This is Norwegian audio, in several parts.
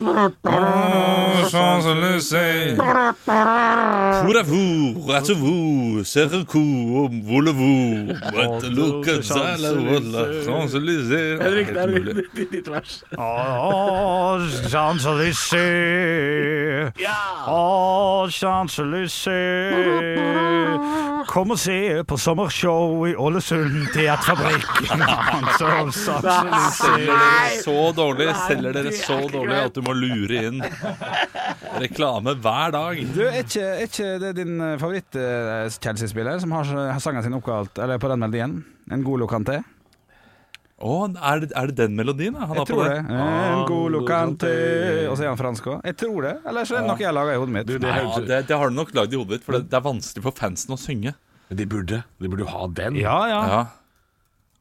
Champs-Élysées. Champs-Élysées. Pour-à-vous, ratez-vous, serrez-vous, voulez-vous, look at that, Champs-Élysées. Henrik, det er ditt- ditt vers. Champs-Élysées. Champs-Élysées. Kom og se på sommershow i Ålesund Teaterfabrikk. Så dårlig, selger dere så dårlig at du må lure inn reklame hver dag. Du, er ikke, er ikke det din favoritt-Chelsea-spiller som har har sangen sin oppkalt Eller på den melodien? En god Kanté? Å, er, er det den melodien? Han Jeg har på tror det. det? En god lokante Og så er han fransk òg. Jeg tror det. Eller så er det noe jeg har laga i hodet mitt. Du, det Ja, det, det har du nok lagd i hodet ditt, for det, det er vanskelig for fansen å synge. De burde, de burde jo ha den. Ja, ja. Ja.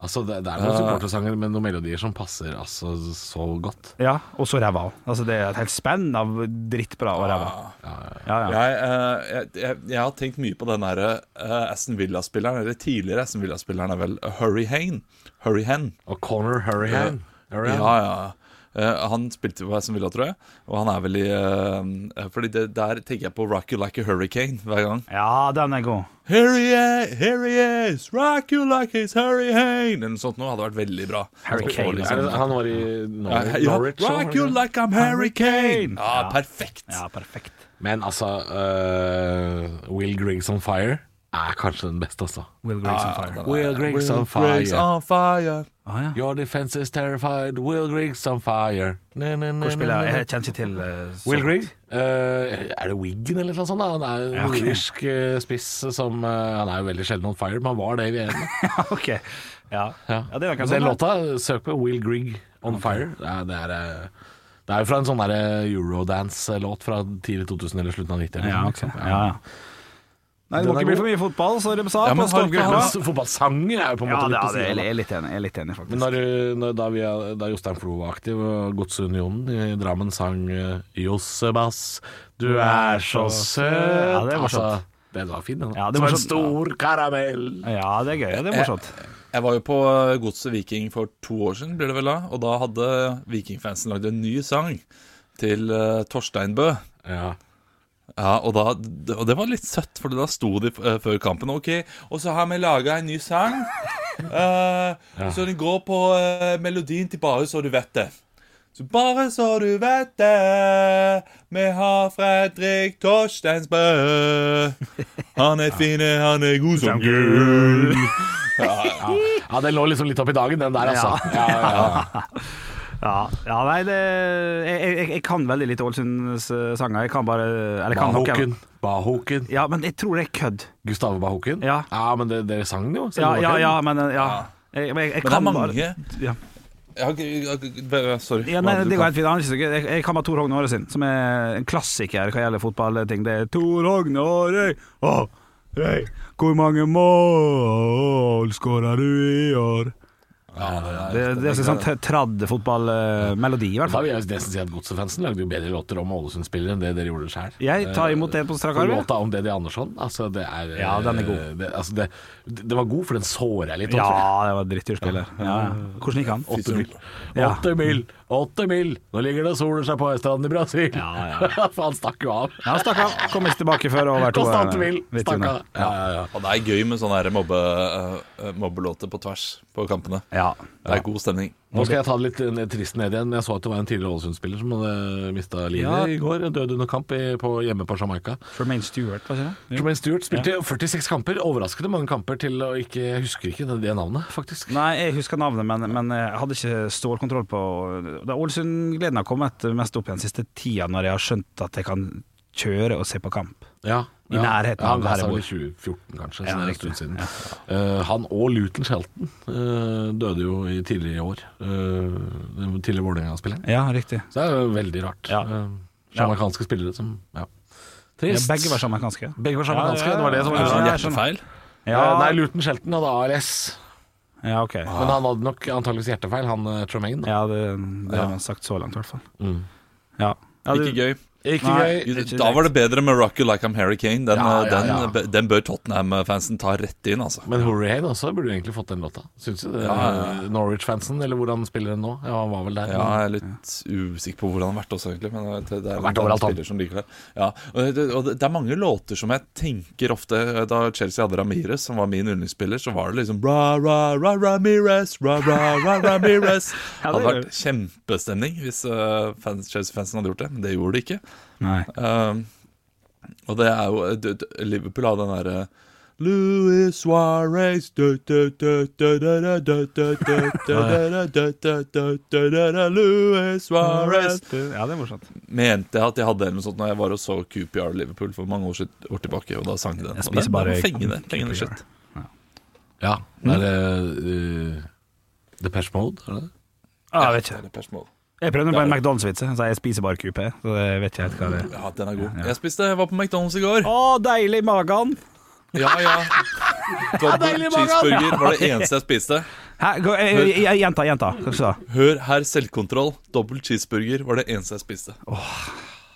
Altså, det, det er noen supportersanger med noen melodier som passer altså, så godt. ja. Og så ræva. Altså, det er et helt spenn av drittbra og ræva. Ja, ja. Jeg, eh, jeg, jeg, jeg har tenkt mye på den derre eh, Aston Villa-spilleren, eller tidligere Aston Villa-spilleren er vel Hurry Hane. Hurry Hen. Og Conor Hurrihan. Ja, ja. Eh, han spilte på Aston Villa, tror jeg. Og han er vel i eh, Fordi det, der tenker jeg på Rock You Like a Hurricane hver gang. ja, den er god. Here he, is, here he is, rock you like he's hurricane Eller noe sånt noe hadde vært veldig bra. Hurricane, Er liksom- det, han var i ja, ja, Norwich. rock you like I'm hurricane! Ja, Ja. perfekt. Ja, perfekt. Men altså uh, Will Griggs on Fire er kanskje den beste, altså. Will Griggs on fire. Will Griggs on Griggs on fire. Ah, ja. Your defense is terrified. Will Griggs on fire. Ne, ne, ne, Hvor spiller jeg? Jeg kjenner ikke til uh, Will Griggs? Grigg? Eh, er det Wiggen eller noe sånt? da? Han er en Ja, ok. irsk uh, spiss som eh, Han er jo veldig sjelden on fire, men han var det i VM. okay. Ja. Ja. ja, det er Den sånn. låta, søk på Will Grigg on fire. Det er, det er, eh, det er jo fra en sånn eh, Eurodance-låt fra tidlig 2000 eller slutten av 90. eller Ja, okay. ja, ja. Nei, det må ikke bli for mye fotball, så det sa Ja, men fotballsanger er jo på en måte ja, litt på siden jeg er litt enig, jeg er litt enig faktisk. Men når, når, da, vi, da Jostein Flo var aktiv, og Godsunionen i Drammen sang eh, 'Jossebass, du er så søt' Ja, det var altså, morsomt. Den var fin, den. Ja, det Som var en stor karamell. Ja, det er gøy. Det er morsomt. Jeg var jo på Godset Viking for to år siden, blir det vel da. Og da hadde Vikingfansen lagd en ny sang til uh, Torstein Bø. Ja. Ja, og, da, og det var litt søtt, for da sto de uh, før kampen. Ok, og så har vi laga en ny sang. Eh, Så den går på uh, melodien til Bare så du vet det. Så bare så du vet det, vi har Fredrik Torsteinsbø. Han er fin, han er god som gull. ja, den lå liksom litt opp i dagen, den der, altså. Ja, ja, ja. Ja, ja nei, det, jeg, jeg, jeg kan veldig lite Ålesunds eh, sanger. Jeg kan bare Eller kan Bahoken. Bahoken. Bahoken. Ja, men jeg tror det er kødd. Gustave Bahoken? Ja. ja men det- dere sang den jo. Ja, ja, ja, men eh, ja. Jeg, men jeg, jeg Men det kan er mange ja. Jeg har ikke- Sorry. Ja, nei, det går helt fint. Jeg, jeg kan bare Tor Hogne Aare sin, som er en klassiker hva gjelder fotballting. Det er Tor Hogne Aare, Aare, hvor mange mål skåra du i år? Det, det er sånn t- tradd fotballmelodi, i hvert Da vil jeg nesten si at Godset-fansen lagde jo bedre låter om Ålesund-spillere enn det dere gjorde sjøl. Jeg tar imot det på strak arm. Låta om Deddy Andersson, altså det er Ja, den er god. Det, altså det, det var god, for den sårer jeg litt. Ja, også, Ja, det var drittdyrspiller. Ja, ja. Hvordan gikk han? Åtte mil. Ja. Åtte mil, åtte mil! Nå ligger det og soler seg på stranden i Brasil. Ja, ja. For han stakk jo av. Ja, han stakk av. Kom ikke tilbake før over to. Kosta åtte mil, stakk av. Ja, ja, ja. Og det er gøy med sånne her mobbe, eh, mobbelåter på tvers på kampene. Ja. Det er god stemning. Nå skal jeg ta det litt trist ned igjen. Jeg så at det var en tidligere Ålesund-spiller som hadde mista livet Ja. i går. Døde under kamp i, på, hjemme på Jamaica. Tremaine Stewart, hva sier det? Tremaine Stewart spilte 46 kamper. Overraskende mange kamper til å ikke Jeg husker ikke det, det navnet, faktisk. Nei, jeg husker navnet, men, men jeg hadde ikke stålkontroll på Da Ålesund-gleden har kommet mest opp igjen siste tida, når jeg har skjønt at jeg kan kjøre og se på kamp. Ja, I nærheten av han her jeg bor. 2014, kanskje. Ja, det er siden. Eh, han og Luton Shelton uh, døde jo i tidligere i år. Uh, den tidligere Vålerenga-spilleren. Ja, riktig. Så det er jo veldig rart. Ja. Uh, Jamaicanske spillere som Ja. Ja, Trist. begge var jamaicanske. Begge var ja, Det var det som var ja. Hjertefeil. Ja, Eh, Nei, Luton Shelton hadde ALS. ja ok. Men han hadde nok antakeligvis hjertefeil, han uh, Tremaine. Da. Ja, det, det har man sagt så langt, i hvert fall. Mm. Ja. Ja, Ikke det, gøy. Ikke Nei. gøy. Ikke Da var det bedre med 'Rock You Like I'm Harry Kane'. Den, Ja, ja, ja. den bør Tottenham-fansen ta rett inn, altså. Men Hurricane også burde jo egentlig fått den låta. Syns du det? Norwich-fansen, eller hvordan spiller den nå? Ja, han var vel der. Ja, jeg er litt usikker på hvor han har vært også, egentlig. Men det, det er Vært overalt, han. som liker det. Ja, og det, og det, det er mange låter som jeg tenker ofte Da Chelsea hadde Ramirez, som var min yndlingsspiller, så var det liksom Ra, ra, ra, Ramires, ra, ra, ra, Ramires. Det det hadde vært kjempestemning hvis uh, Chelsea-fansen hadde gjort det, men det gjorde de ikke. Um, og det er jo Liverpool har den derre Louis Suarez Louis Suarez Ja, det er morsomt. Mente jeg at jeg hadde en sånn Når jeg var og så QPR Liverpool for mange år, siden? tilbake, og da sang de den. Jeg spiser bare fengende, fengende shit. Ja. Er det Depeche Mode, er det det? Ja, jeg vet ikke. Det. Jeg prøvde på en McDonald's-vits, så jeg spiser bare kupé. Så jeg vet ikke helt hva det er. Ja, den er god. Jeg spiste, jeg var på McDonald's i går. Å, deilig i magen! Ja, ja. Double cheeseburger var det eneste jeg spiste. Hæ, Gjenta, eh, eh, Jenta, jenta. Hva sa du? Hør her, selvkontroll. Dobbel cheeseburger var det eneste jeg spiste. Åh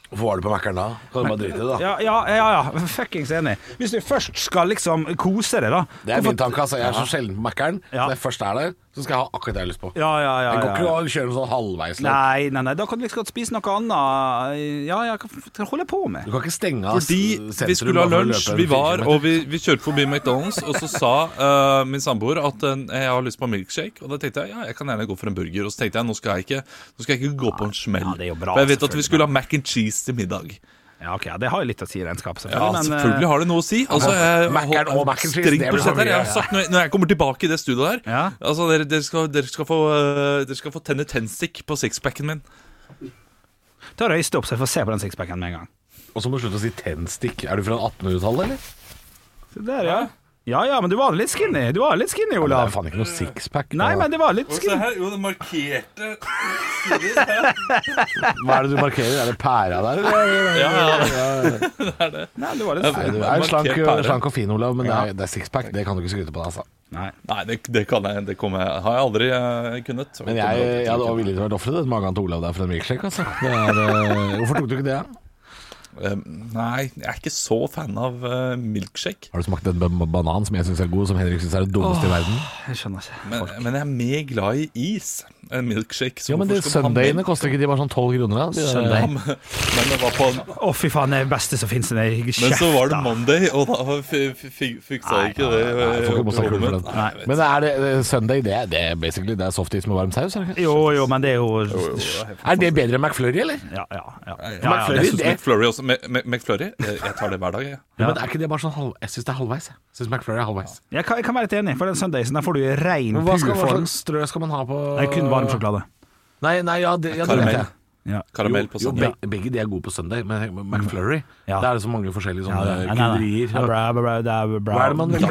Hvorfor var du på Mækkern da? Kan du bare drite i det, da? Ja, ja, ja, ja. Fuckings enig. Hvis du først skal liksom kose deg, da Det er hvorfor- min tanke. altså Jeg er så sjelden på Mækkern. Ja. Når jeg først er der, så skal jeg ha akkurat det jeg har lyst på. Ja, ja, ja. Jeg går ja, ikke og kjører noe sånn halvveis. Nei, nei, nei, da kan du liksom godt spise noe annet. Ja, ja, hva holder jeg på med? Du kan ikke stenge av Fordi sentrum vi skulle ha lunsj, vi var, og vi, vi kjørte forbi McDonald's, og så sa uh, min samboer at uh, jeg har lyst på milkshake. Og da tenkte jeg ja, jeg kan gjerne gå for en burger. Og så tenkte jeg nå skal jeg ikke, nå skal jeg ikke gå på en smell. Ja, det er jo bra, for jeg vet at vi skulle ha mac and cheese til middag. Ja, ok, Det har jo litt å si i regnskapet, Ja, selvfølgelig. men, eh, selvfølgelig har det noe å si. Altså, jeg, Mac-en og mac. Jeg har sagt, når jeg, kommer tilbake i det studioet der Ja. Altså, dere, dere, skal, dere, skal få, eh, dere skal få tenne tennstikk på sixpacken min. Ta røyste opp, så jeg får se på den sixpacken med en gang. Og så må du slutte å si tennstikk. Er du fra 1800-tallet, eller? Se Der, ja. Ja ja, men du var litt skinny. Du var litt skinny, Olav. Det er faen ikke noe sixpack. Nei, men det var litt Og se skinny. her, jo, det markerte Hva er det du markerer? Er det pæra der, eller? Ja, ja. Nei, du var litt Nei, du Det er slank, markert pære. slank og fin, Olav, men det er, det er sixpack. Det kan du ikke skryte på deg, altså. Nei. Nei, det, det kan jeg. Det kommer jeg, har jeg aldri eh, kunnet. Men jeg, jeg hadde også villig til å være ofret magen til Olav der for en milkshake, altså. Det er, eh, hvorfor tok du ikke det? Da? Eh, Nei, jeg er ikke så fan av eh, milkshake. Har du smakt en ba- banan som jeg syns er god, som Henrik syns er det dummeste i verden? Jeg skjønner ikke. Men, men jeg er mer glad i is enn milkshake. Ja, men Sundayene koster ikke de bare sånn tolv kroner? da? Ja, men, men det var på Å, fy faen, det er det beste som fins. Men så var det Monday, og da fiksa jeg ikke det. Nei, ikke eh, den. Nei, Men er det søndag, Sunday, det, er- det er basically det er softis med varm saus? Jo, jo, men det er jo Er det bedre enn McFlurry, eller? Ja, ja. ja. ja, ja, McFlurry, det- McFlurry også. McFlurry, jeg jeg tar det hver dag, jeg. Ja. Men er ikke det bare sånn halv... Jeg syns det er halvveis. jeg. synes syns McFlurry er halvveis. Jeg kan, jeg kan være litt enig, for den søndagen der får du rein Men hva, purform. slags strø skal man ha på Det er kun varm sjokolade. Nei, nei, ja, det, ja, det vet jeg. Ja. Karamell på søndag. Jo, be- begge de er gode på søndag, men McFlurry Ja. Det er det så mange forskjellige sånne det- krydderier. Ja, det er bra. Hva er det man vil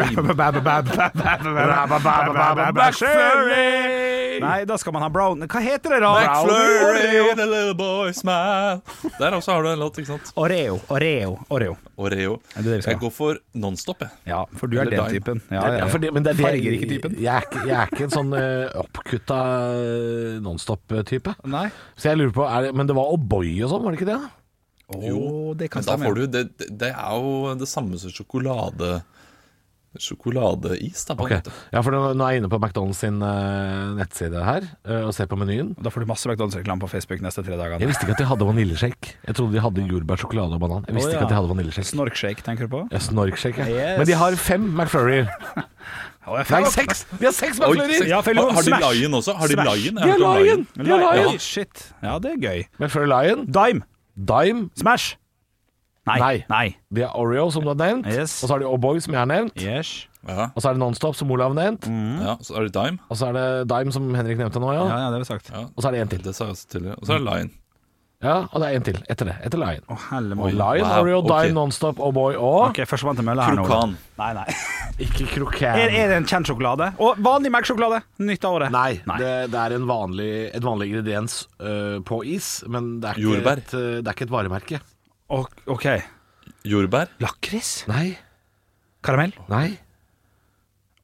McFlurry! Nei, da skal man ha brown Hva heter det, da? McFlurry, the little boy smile. Der også har du en låt, ikke sant? Oreo. Oreo. Oreo. Oreo. Er det det vi skal Jeg går for Nonstop, jeg. Ja, for du er Eller den typen. Ja, Ja, ja, det, men det er ikke typen. Jeg er ikke, er en sånn uh, oppkutta uh, nonstop-type. Nei. Så jeg lurer på, er det, Men det var O'boy og sånn, var det ikke det? Jo, det kan Men da stemme. får du det, det- det er jo det samme som sjokolade Sjokoladeis, da, på en. Ja, for nå, er jeg inne på McDonald's sin uh, nettside her uh, og ser på menyen. Da får du masse McDonald's-reklame på Facebook neste tre Jeg visste ikke at de hadde vaniljeshake. Jeg trodde de hadde jordbær, sjokolade og banan. Jeg visste oh, ja. ikke at de hadde vaniljeshake. Snorkshake, tenker du på? Ja, Snorkshake, ja. Yes. Men de har fem McFlurryer. Nei, seks! De har seks McFlurrier! Ja, har, har de Lion også? Har de Lion? Jeg De har Lion! De har Ja, Lion. shit. Ja, det er gøy. McFlurry Lion. Dime. Dime. Smash. Nei. Nei. Nei. De har Oreo, som du har nevnt. Yes. Og så har de O'boy, som jeg har nevnt. Yes. Ja, Og så er det Nonstop, som Olav har nevnt. ja, så er det Dime. Og så er det Dime, som Henrik nevnte nå, Ja, ja. ja, det har vi sagt. Ja, Og så er det én til. det sa jeg også tidligere. Og så er det Lion. Ja, og det er en til etter det. Etter Lion. Oh, helle Lion, Wow, Oreo, ok. Dime, Nonstop, O'boy og Ok, førstemann til mølla her nå. Krokan. Nei, nei. Ikke krokan. Er, er det en kjent sjokolade? Og vanlig melkesjokolade. Nytt av året. Nei, Det, det er en vanlig, et vanlig ingrediens uh, på is, men det er ikke, Jordbær. et, øh, det er ikke et varemerke. OK. Jordbær. Lakris? Nei. Karamell? Nei.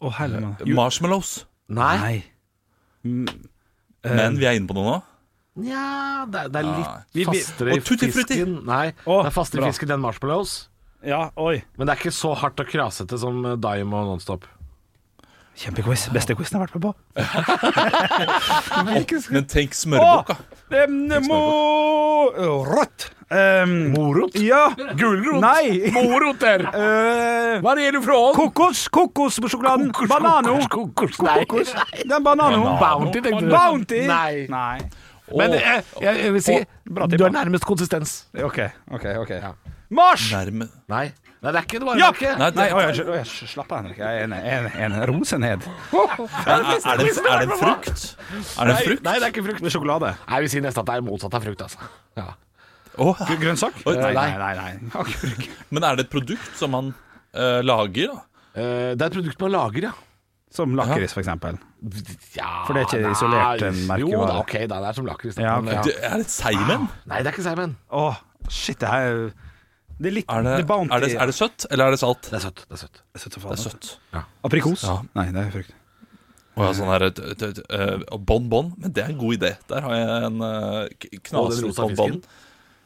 Å, mål. Marshmallows. Nei. Nei. Men vi er inne på noe nå. Nja, det, er- det er Nei. litt Vi- vi- fastere i og tutti frutti. fisken. Nei, Å, det er fastere bra. i fisken enn marshmallows. Ja, oi. Men det er ikke så hardt og krasete som eh, Dime og Nonstop. Kjempequiz. Beste quizen jeg har vært med på. Men tenk smørbukk, da. Rått. Um, Morot? ja. Gulrot? Nei. Morot der! Eh, Hva er du fra? kokos. Kokos på sjokoladen. Kokos, Banano. kokos, kokos. Nei. Den banano. Bounty, tenkte du. Bounty. Nei. Nei. Men jeg, jeg, jeg vil si du er nærmest konsistens. OK, OK. ok Mars! Nærme Nei. Nei, det er ikke det bare Ja! det er. Nei, det, Nei, oi, jeg, oi, slapp av, Henrik. Jeg er en, en, en rose ned. er, er, det, er det frukt? Er det frukt? Nei, det er ikke frukt. Med sjokolade. Nei, Jeg vil si nesten at det er motsatt av frukt, altså. Ja. Oh. Grønnsak? Oh, Nei, nei, nei. nei. nei. Men er det et produkt som man uh, lager, da? Uh, det er et produkt man lager, ja. Som lakris, for eksempel. ja For det er ikke isolert en merkevare. Jo da, ok, da, det er som lakris. Ja, okay. ok. Det, er det seigmenn? Nei, det er ikke seigmenn. Åh, shit, det her er- Det er litt Er det, det er det, er det søtt, eller er det salt? Det er søtt. det er søtt Det er søtt Det er søtt. Aprikos? Ja. Nei, det er frukt. Og ja, sånn her et- et- et- eh, Bon Bon. Men det er en god idé. Der har jeg en uh, knasende bon bon.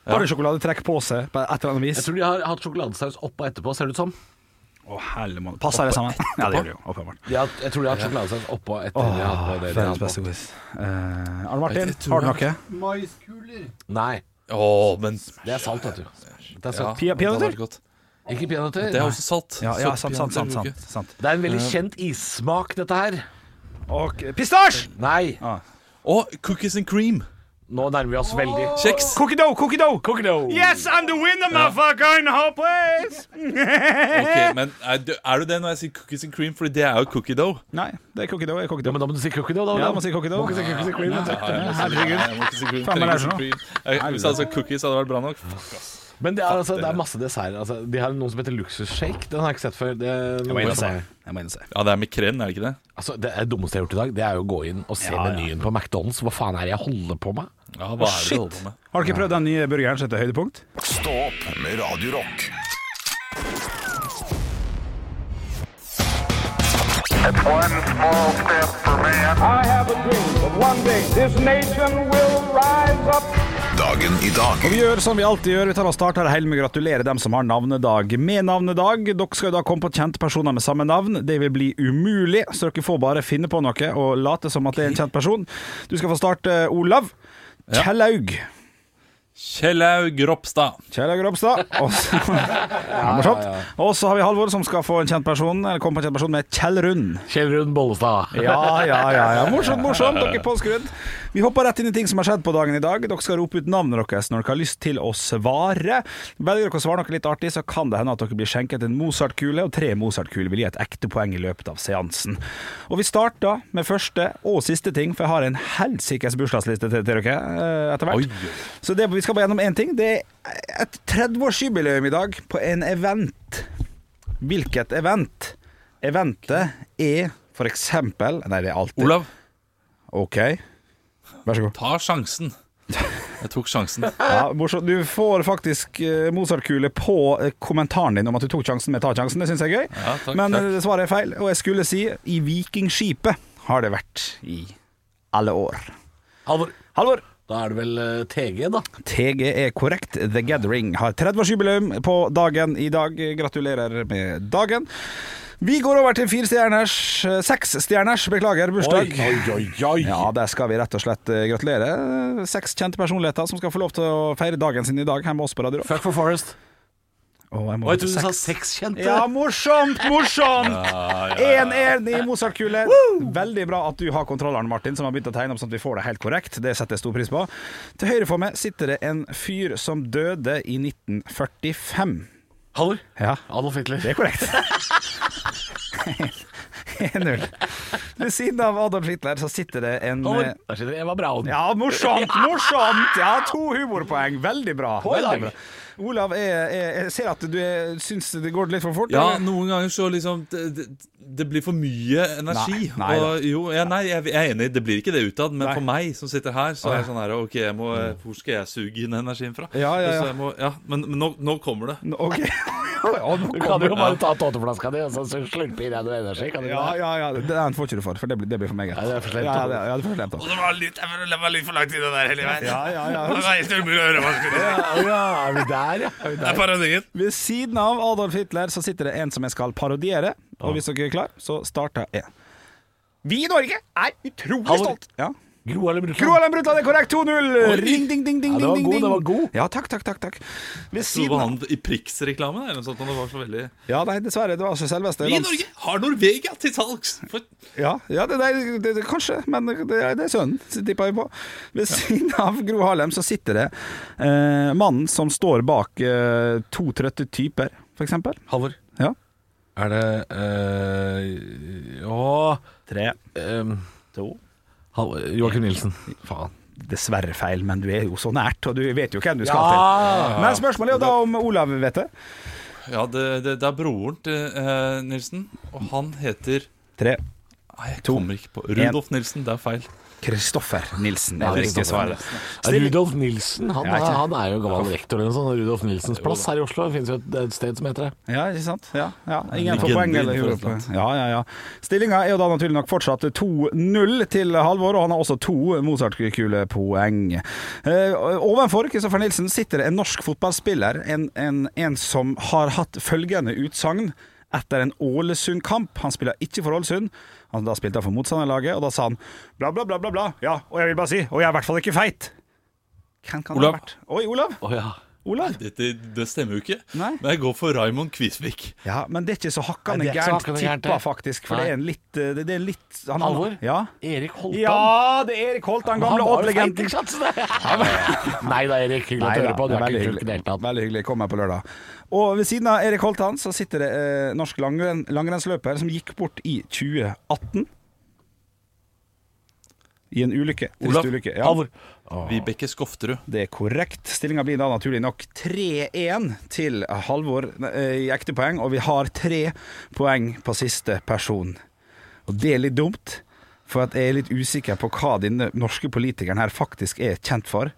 Ja. Har du sjokoladetrekk på seg på et eller annet vis? Jeg tror de har hatt sjokoladesaus oppå etterpå, ser det ut som. Å, helle måned. Passer det sammen? Ja, det gjør det jo. Åpenbart. De har, jeg tror de har hatt sjokoladesaus oppå etter de hadde det Verdens beste quiz. Uh, Arne Martin, har du noe? Maiskuler. Nei, Å, men det er salt, vet du. Det er, ja, det hadde peanøtter? Ikke peanøtter. Det er også salt. Ja, ja sant, sant, sant, sant, sant. Det er en veldig kjent issmak, dette her. Og pistasje! Nei, Og cookies and cream. Nå nærmer vi oss veldig. Kjeks. Cookie dough, cookie dough! Cookie dough. Yes, I'm the winner, motherfucker, in the whole place! Ok, men er du, er du det når jeg sier cookies and cream? Fordi det er jo cookie dough. Nei, det er cookie dough. er cookie Ja, men da må du si cookie dough, da. Ja, da må si cookie dough. Må ikke si cookies and cream, vet du. Herregud. Nei, jeg må ikke si cream. Faen, hva er det for noe? cream. Jeg- Hvis jeg hadde sagt cookies, hadde det vært bra nok. Men det er, altså, det er masse desserter. Altså, de har noe som heter luksusshake. Den har jeg ikke sett før. Det, er Jeg må inn og se. som Jeg må inn og se. Ja, det er med krem, er det ikke det? Altså, det er det dummeste jeg har gjort i dag, det er jo å gå inn og se Ja, ja. menyen på McDonald's. Hva faen er det jeg holder på med? Ja, hva er det du Shit. holder på med? Har du ikke prøvd den nye burgeren som heter Høydepunkt? Stå opp med Radio Rock. One small step for man. I have a dream that one day this nation will rise up. Dagen i dag. Og vi gjør som vi alltid gjør, vi tar og starter hele med å gratulere dem som har navnedag med navnedag. Dere skal jo da komme på kjente personer med samme navn. Det vil bli umulig, så dere får bare finne på noe og late som at det er en kjent person. Du skal få starte, Olav. Ja. Kjellaug. Kjellaug Ropstad. Kjellaug Ropstad. Og så, ja, morsomt. Og så har vi Halvor, som skal få en kjent person, eller komme på en kjent person med Kjell Rund. Kjell Rund Bollestad. Ja, ja, ja, ja. Morsomt, morsomt. Dere er påskrudd. Vi hopper rett inn i ting som har skjedd på dagen i dag. Dere skal rope ut navnet deres når dere har lyst til å svare. Velger dere å svare noe litt artig, så kan det hende at dere blir skjenket en Mozart-kule, og tre Mozart-kuler vil gi et ekte poeng i løpet av seansen. Og vi starter med første og siste ting, for jeg har en helsikes bursdagsliste til, dere eh, etter hvert. Så det, vi skal bare gjennom én ting. Det er et 30-årsjubileum i dag på en event. Hvilket event? Eventet er for eksempel Nei, det er alltid Olav, OK. Vær så god. ta sjansen. Jeg tok sjansen. Ja, morsomt. Du får faktisk eh, Mozart-kule på eh, kommentaren din om at du tok sjansen med ta sjansen. Det syns jeg er gøy. Ja, takk, Men takk. eh, svaret er feil. Og jeg skulle si i Vikingskipet har det vært i alle år. Halvor. Halvor. Da er det vel TG, da. TG er korrekt. The Gathering har 30-årsjubileum på dagen i dag. Gratulerer med dagen. Vi går over til fire stjerners eh, Seks stjerners, beklager, bursdag. oi, oi. oi, Ja, der skal vi rett og slett eh, gratulere. Seks kjente personligheter som skal få lov til å feire dagen sin i dag her med oss på Radio Rock. Fuck for Forest. Oh, jeg jeg trodde du sa seks. kjente. Ja, morsomt, morsomt! Én én i Mozart-kule. Veldig bra at du har kontrolleren, Martin, som har begynt å tegne opp sånn at vi får det helt korrekt. Det setter jeg stor pris på. Til høyre for meg sitter det en fyr som døde i 1945. Halvor. Ja, Adolf Hitler. det er korrekt. 1-0. Ved siden av Adolf Hitler så sitter det en Halvor. eh, Der sitter Eva Braun. Ja, morsomt, morsomt! Ja, to humorpoeng. Veldig bra. Veldig bra. Olav, jeg, jeg, jeg ser at du syns det går litt for fort. Ja, eller? noen ganger så liksom Det, det, blir for mye energi. Nei, nei og, jo, ja, nei, jeg, jeg er enig, det blir ikke det utad, men Nei. for meg som sitter her, så er det sånn her Ok, jeg må, hvor skal jeg suge inn energien fra? Ja, ja, ja. Så jeg må, ja men men nå, nå kommer det. Nå- Ok. ja, Du kan jo bare ta tåteflaska di og så slurpe i deg noe energi. Kan du Ja, ja, ja. Den får ikke du for, for det blir, det blir for meget. Nei, det er for slemt, Ja, det, ja, det er for slemt. og Det var litt, jeg var litt for langt inne der, Hellige Ja, ja, ja. Ja, ja, er vi der, ja? Er vi Det er parodien. Ved siden av Adolf Hitler så sitter det en som jeg skal parodiere. Og hvis dere er klar, så starter jeg. Vi i Norge er utrolig stolte! stolt. Ja. Gro Harlem Brundtland. Gro Harlem Brundtland er korrekt. 2-0. Ring, ding, ding, ding, Ja, det ding, var ding, god, ding. det var god. Ja, takk, takk, takk. takk. Ved siden var han i Prix-reklamen? eller noe sånt, det var så veldig Ja, nei, dessverre. Det var ikke selveste Vi i Norge har Norvegia til salgs! For Ja, ja det, det, det, det, kanskje, men det, det er sønnen, tipper jeg på. Ved siden av Gro Harlem så sitter det eh, mannen som står bak eh, to trøtte typer, for eksempel. Halvor. Ja. Er det eh, Ja Tre. um, To. Joakim Nilsen. Faen. Dessverre feil, men du er jo så nært, og du vet jo hvem du skal Ja. til. Men spørsmålet er jo da om Olav vet det. Ja, det, det, det er broren til eh, Nilsen, og han heter Tre. Nei, jeg To. kommer ikke på Rudolf Nilsen, det er feil. Kristoffer Nilsen er det riktige svaret. Rudolf Nilsen han, Ja, han er jo gammel rektor eller noe sånt. Rudolf Nilsens plass her i Oslo. Det finnes jo et, et sted som heter det. Ja, ikke sant? Ja, ja. Ingen får poeng eller på. Ja, ja, ja. Stillinga er jo da naturlig nok fortsatt 2-0 til Halvor, og han har også to Mozart-kulepoeng. Eh, ovenfor Kristoffer Nilsen sitter det en norsk fotballspiller, en, en, en som har hatt følgende utsagn etter en Ålesund-kamp. Han spiller ikke for Ålesund. Han da spilte han for motstanderlaget, og da sa han bla, bla, bla, bla, bla. Ja, og jeg vil bare si, og jeg er i hvert fall ikke feit. Hvem kan det Olav. ha vært? Oi, Olav. Oh, ja. Olav. Dette, det stemmer jo ikke. Nei. Men jeg går for Raymond Kvisvik. Ja, men det er ikke så hakkande så gærent tippa, faktisk. For Nei. det er en litt Det, det er litt han, Halvor? Ja. Erik Holtan. ja, det er Erik Holtan, gamle Odd-legenden. Nei da, Erik. Hyggelig Nei å høre på. Du er veldig ikke hyggelig. kult i det hele tatt. Veldig hyggelig. Kom her på lørdag. Og ved siden av Erik Holtan så sitter det eh, norsk langren, langrennsløper som gikk bort i 2018. I en ulykke. Olav. ulykke. Ja. Halvor. Vibeke Skofterud. Det er korrekt. Stillinga blir da naturlig nok 3-1 til Halvor eh, i ekte poeng, og vi har tre poeng på siste person. Og det er litt dumt, for at jeg er litt usikker på hva denne norske politikeren her faktisk er kjent for.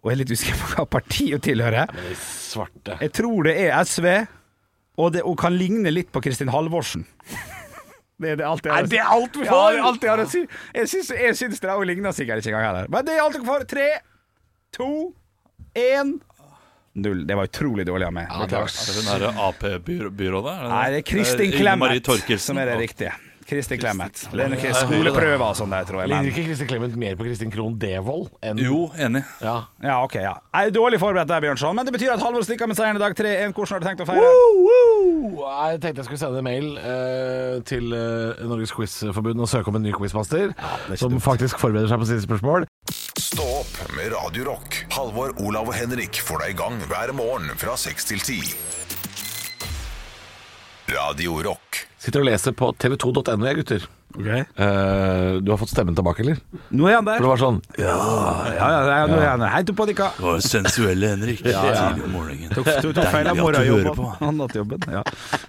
Og jeg er litt usikker på hva partiet tilhører. Jeg tror det er SV, og det og kan ligne litt på Kristin Halvorsen. Det er det alt jeg har å Er si. det alt vi får? det er alt jeg har å si. Jeg syns, jeg syns det også ligner sikkert ikke engang heller. Men det er alt dere får. Tre, to, én Null. Det var utrolig dårlig av meg. Beklager. Er det den derre Ap-byrådet? Nei, det er Kristin Inger Clemet som er det riktige. Kristin Clemet. Det er noen skoleprøver og sånn der, tror jeg. Ligner Men. ikke Kristin Clemet mer på Kristin Krohn Devold enn Jo, enig. Ja. Ja, ok, ja. Jeg er dårlig forberedt der, Bjørnson, men det betyr at Halvor stikker med seieren i dag. 3-1. Hvordan har du tenkt å feire? Jeg tenkte jeg skulle sende en mail eh, til eh, Norges Quizforbund og søke om en ny quizmaster. som faktisk forbereder seg på sine spørsmål. Stå opp med Radio Rock. Halvor, Olav og Henrik får deg i gang hver morgen fra 6 til 10. Radio Rock. Sitter og leser på tv2.no, jeg, gutter. Eh, du har fått stemmen tilbake, eller? Nå er han der. For det var sånn Ja, ja, ja, nå er han der. Hei, på var jo sensuelle Henrik. Tidlig om morgenen. Tok, tok, tok feil av morgenjobben. Han hatt jobben. Ja.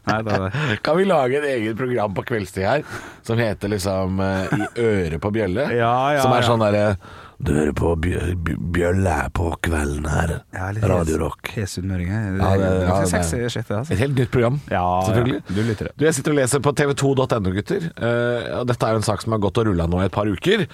Nei, det er det. Kan vi lage et eget program på kveldstid her som heter liksom eh, I øret på bjølle? Ja, ja, som er sånn derre Du hører på bjø- bjø- bjølle på kvelden her. Ja, Radio Rock. Hes sunnmøring. Det Ja, det- ja, det- det, altså. Et helt nytt program, Ja, selvfølgelig. ja. Du lytter det. Du, Jeg sitter og leser på tv2.no, gutter. Uh, dette er jo en sak som har gått og rulla nå i et par uker.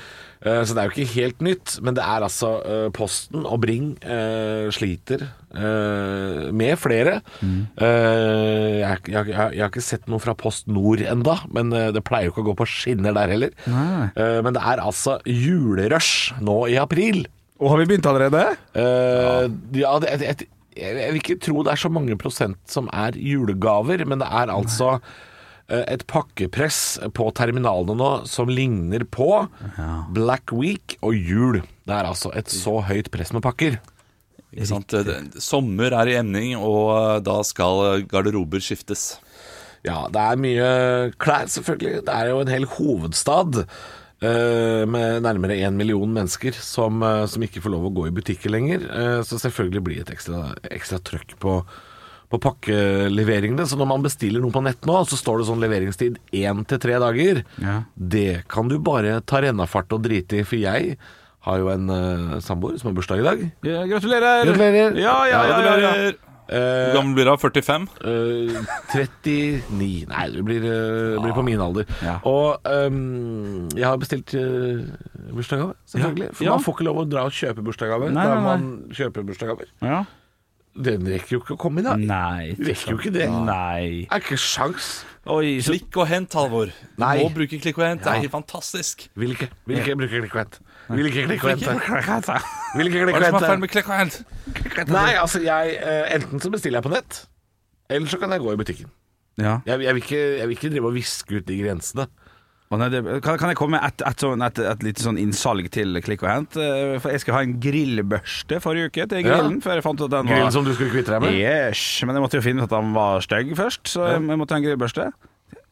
Eh, så det er jo ikke helt nytt. Men det er altså eh, Posten og Bring eh, sliter med flere. Eh, jeg, jeg, jeg, jeg har ikke sett noe fra Post Nord enda, men det pleier jo ikke å gå på skinner der heller. Eh, men det er altså julerush nå i april. Og har vi begynt allerede? Uh, ja, det, jeg, jeg, jeg vil ikke tro det er så mange prosent som er julegaver, men det er altså eh, et pakkepress på terminalene nå som ligner på Black Week og jul. Det er altså et så høyt press med pakker. Ikke sant? Det- Sommer er i emning, og eh, da skal garderober skiftes. Ja, det er mye klær, selvfølgelig. Det er jo en hel hovedstad eh, med nærmere én million mennesker som, eh, som ikke får lov å gå i butikker lenger. Eh, så selvfølgelig blir det et ekstra, ekstra trøkk på, på pakkeleveringene. Så når man bestiller noe på nett nå, så står det sånn leveringstid én til tre dager. Ja. Det kan du bare ta rennafart og drite i, for jeg har jo en uh, samboer som har bursdag i dag. Ja, gratulerer! Gratulerer. Ja, ja, ja, ja, ja. Gratulerer. Eh, Hvor gammel blir du? 45? Uh, 39 Nei, du blir, uh, blir på min alder. Ja. Og um, jeg har bestilt uh, bursdagsgave, selvfølgelig. For Ja. man får ikke lov å dra og kjøpe bursdagsgaver da man kjøper bursdagsgaver. Den rekker jo ikke å komme i dag. Nei. Rekker jo ikke det. Nei. Er ikke sjans. Oi, så Klikk og hent, Halvor. Du Nei. må bruke klikk og hent. Det er helt fantastisk. Vil ikke. Vil ikke bruke klikk og hent. Vil ikke klikk og hente. Vil ikke Hva er klikk det som og er feil med klikk og hent? Nei, altså jeg eh, Enten så bestiller jeg på nett, eller så kan jeg gå i butikken. Ja. Jeg, jeg, vil, ikke, jeg vil ikke drive og viske ut de grensene. Kan, kan jeg komme med et, et, sånn, et, et lite sånn innsalg til Klikk og Hent? Eh, For jeg skal ha en grillbørste forrige uke til grillen. Før jeg fant ut at den Grillen var som du skulle kvitte deg med? Yes, men jeg måtte jo finne ut at den var stygg først, så jeg, jeg måtte ha en grillbørste.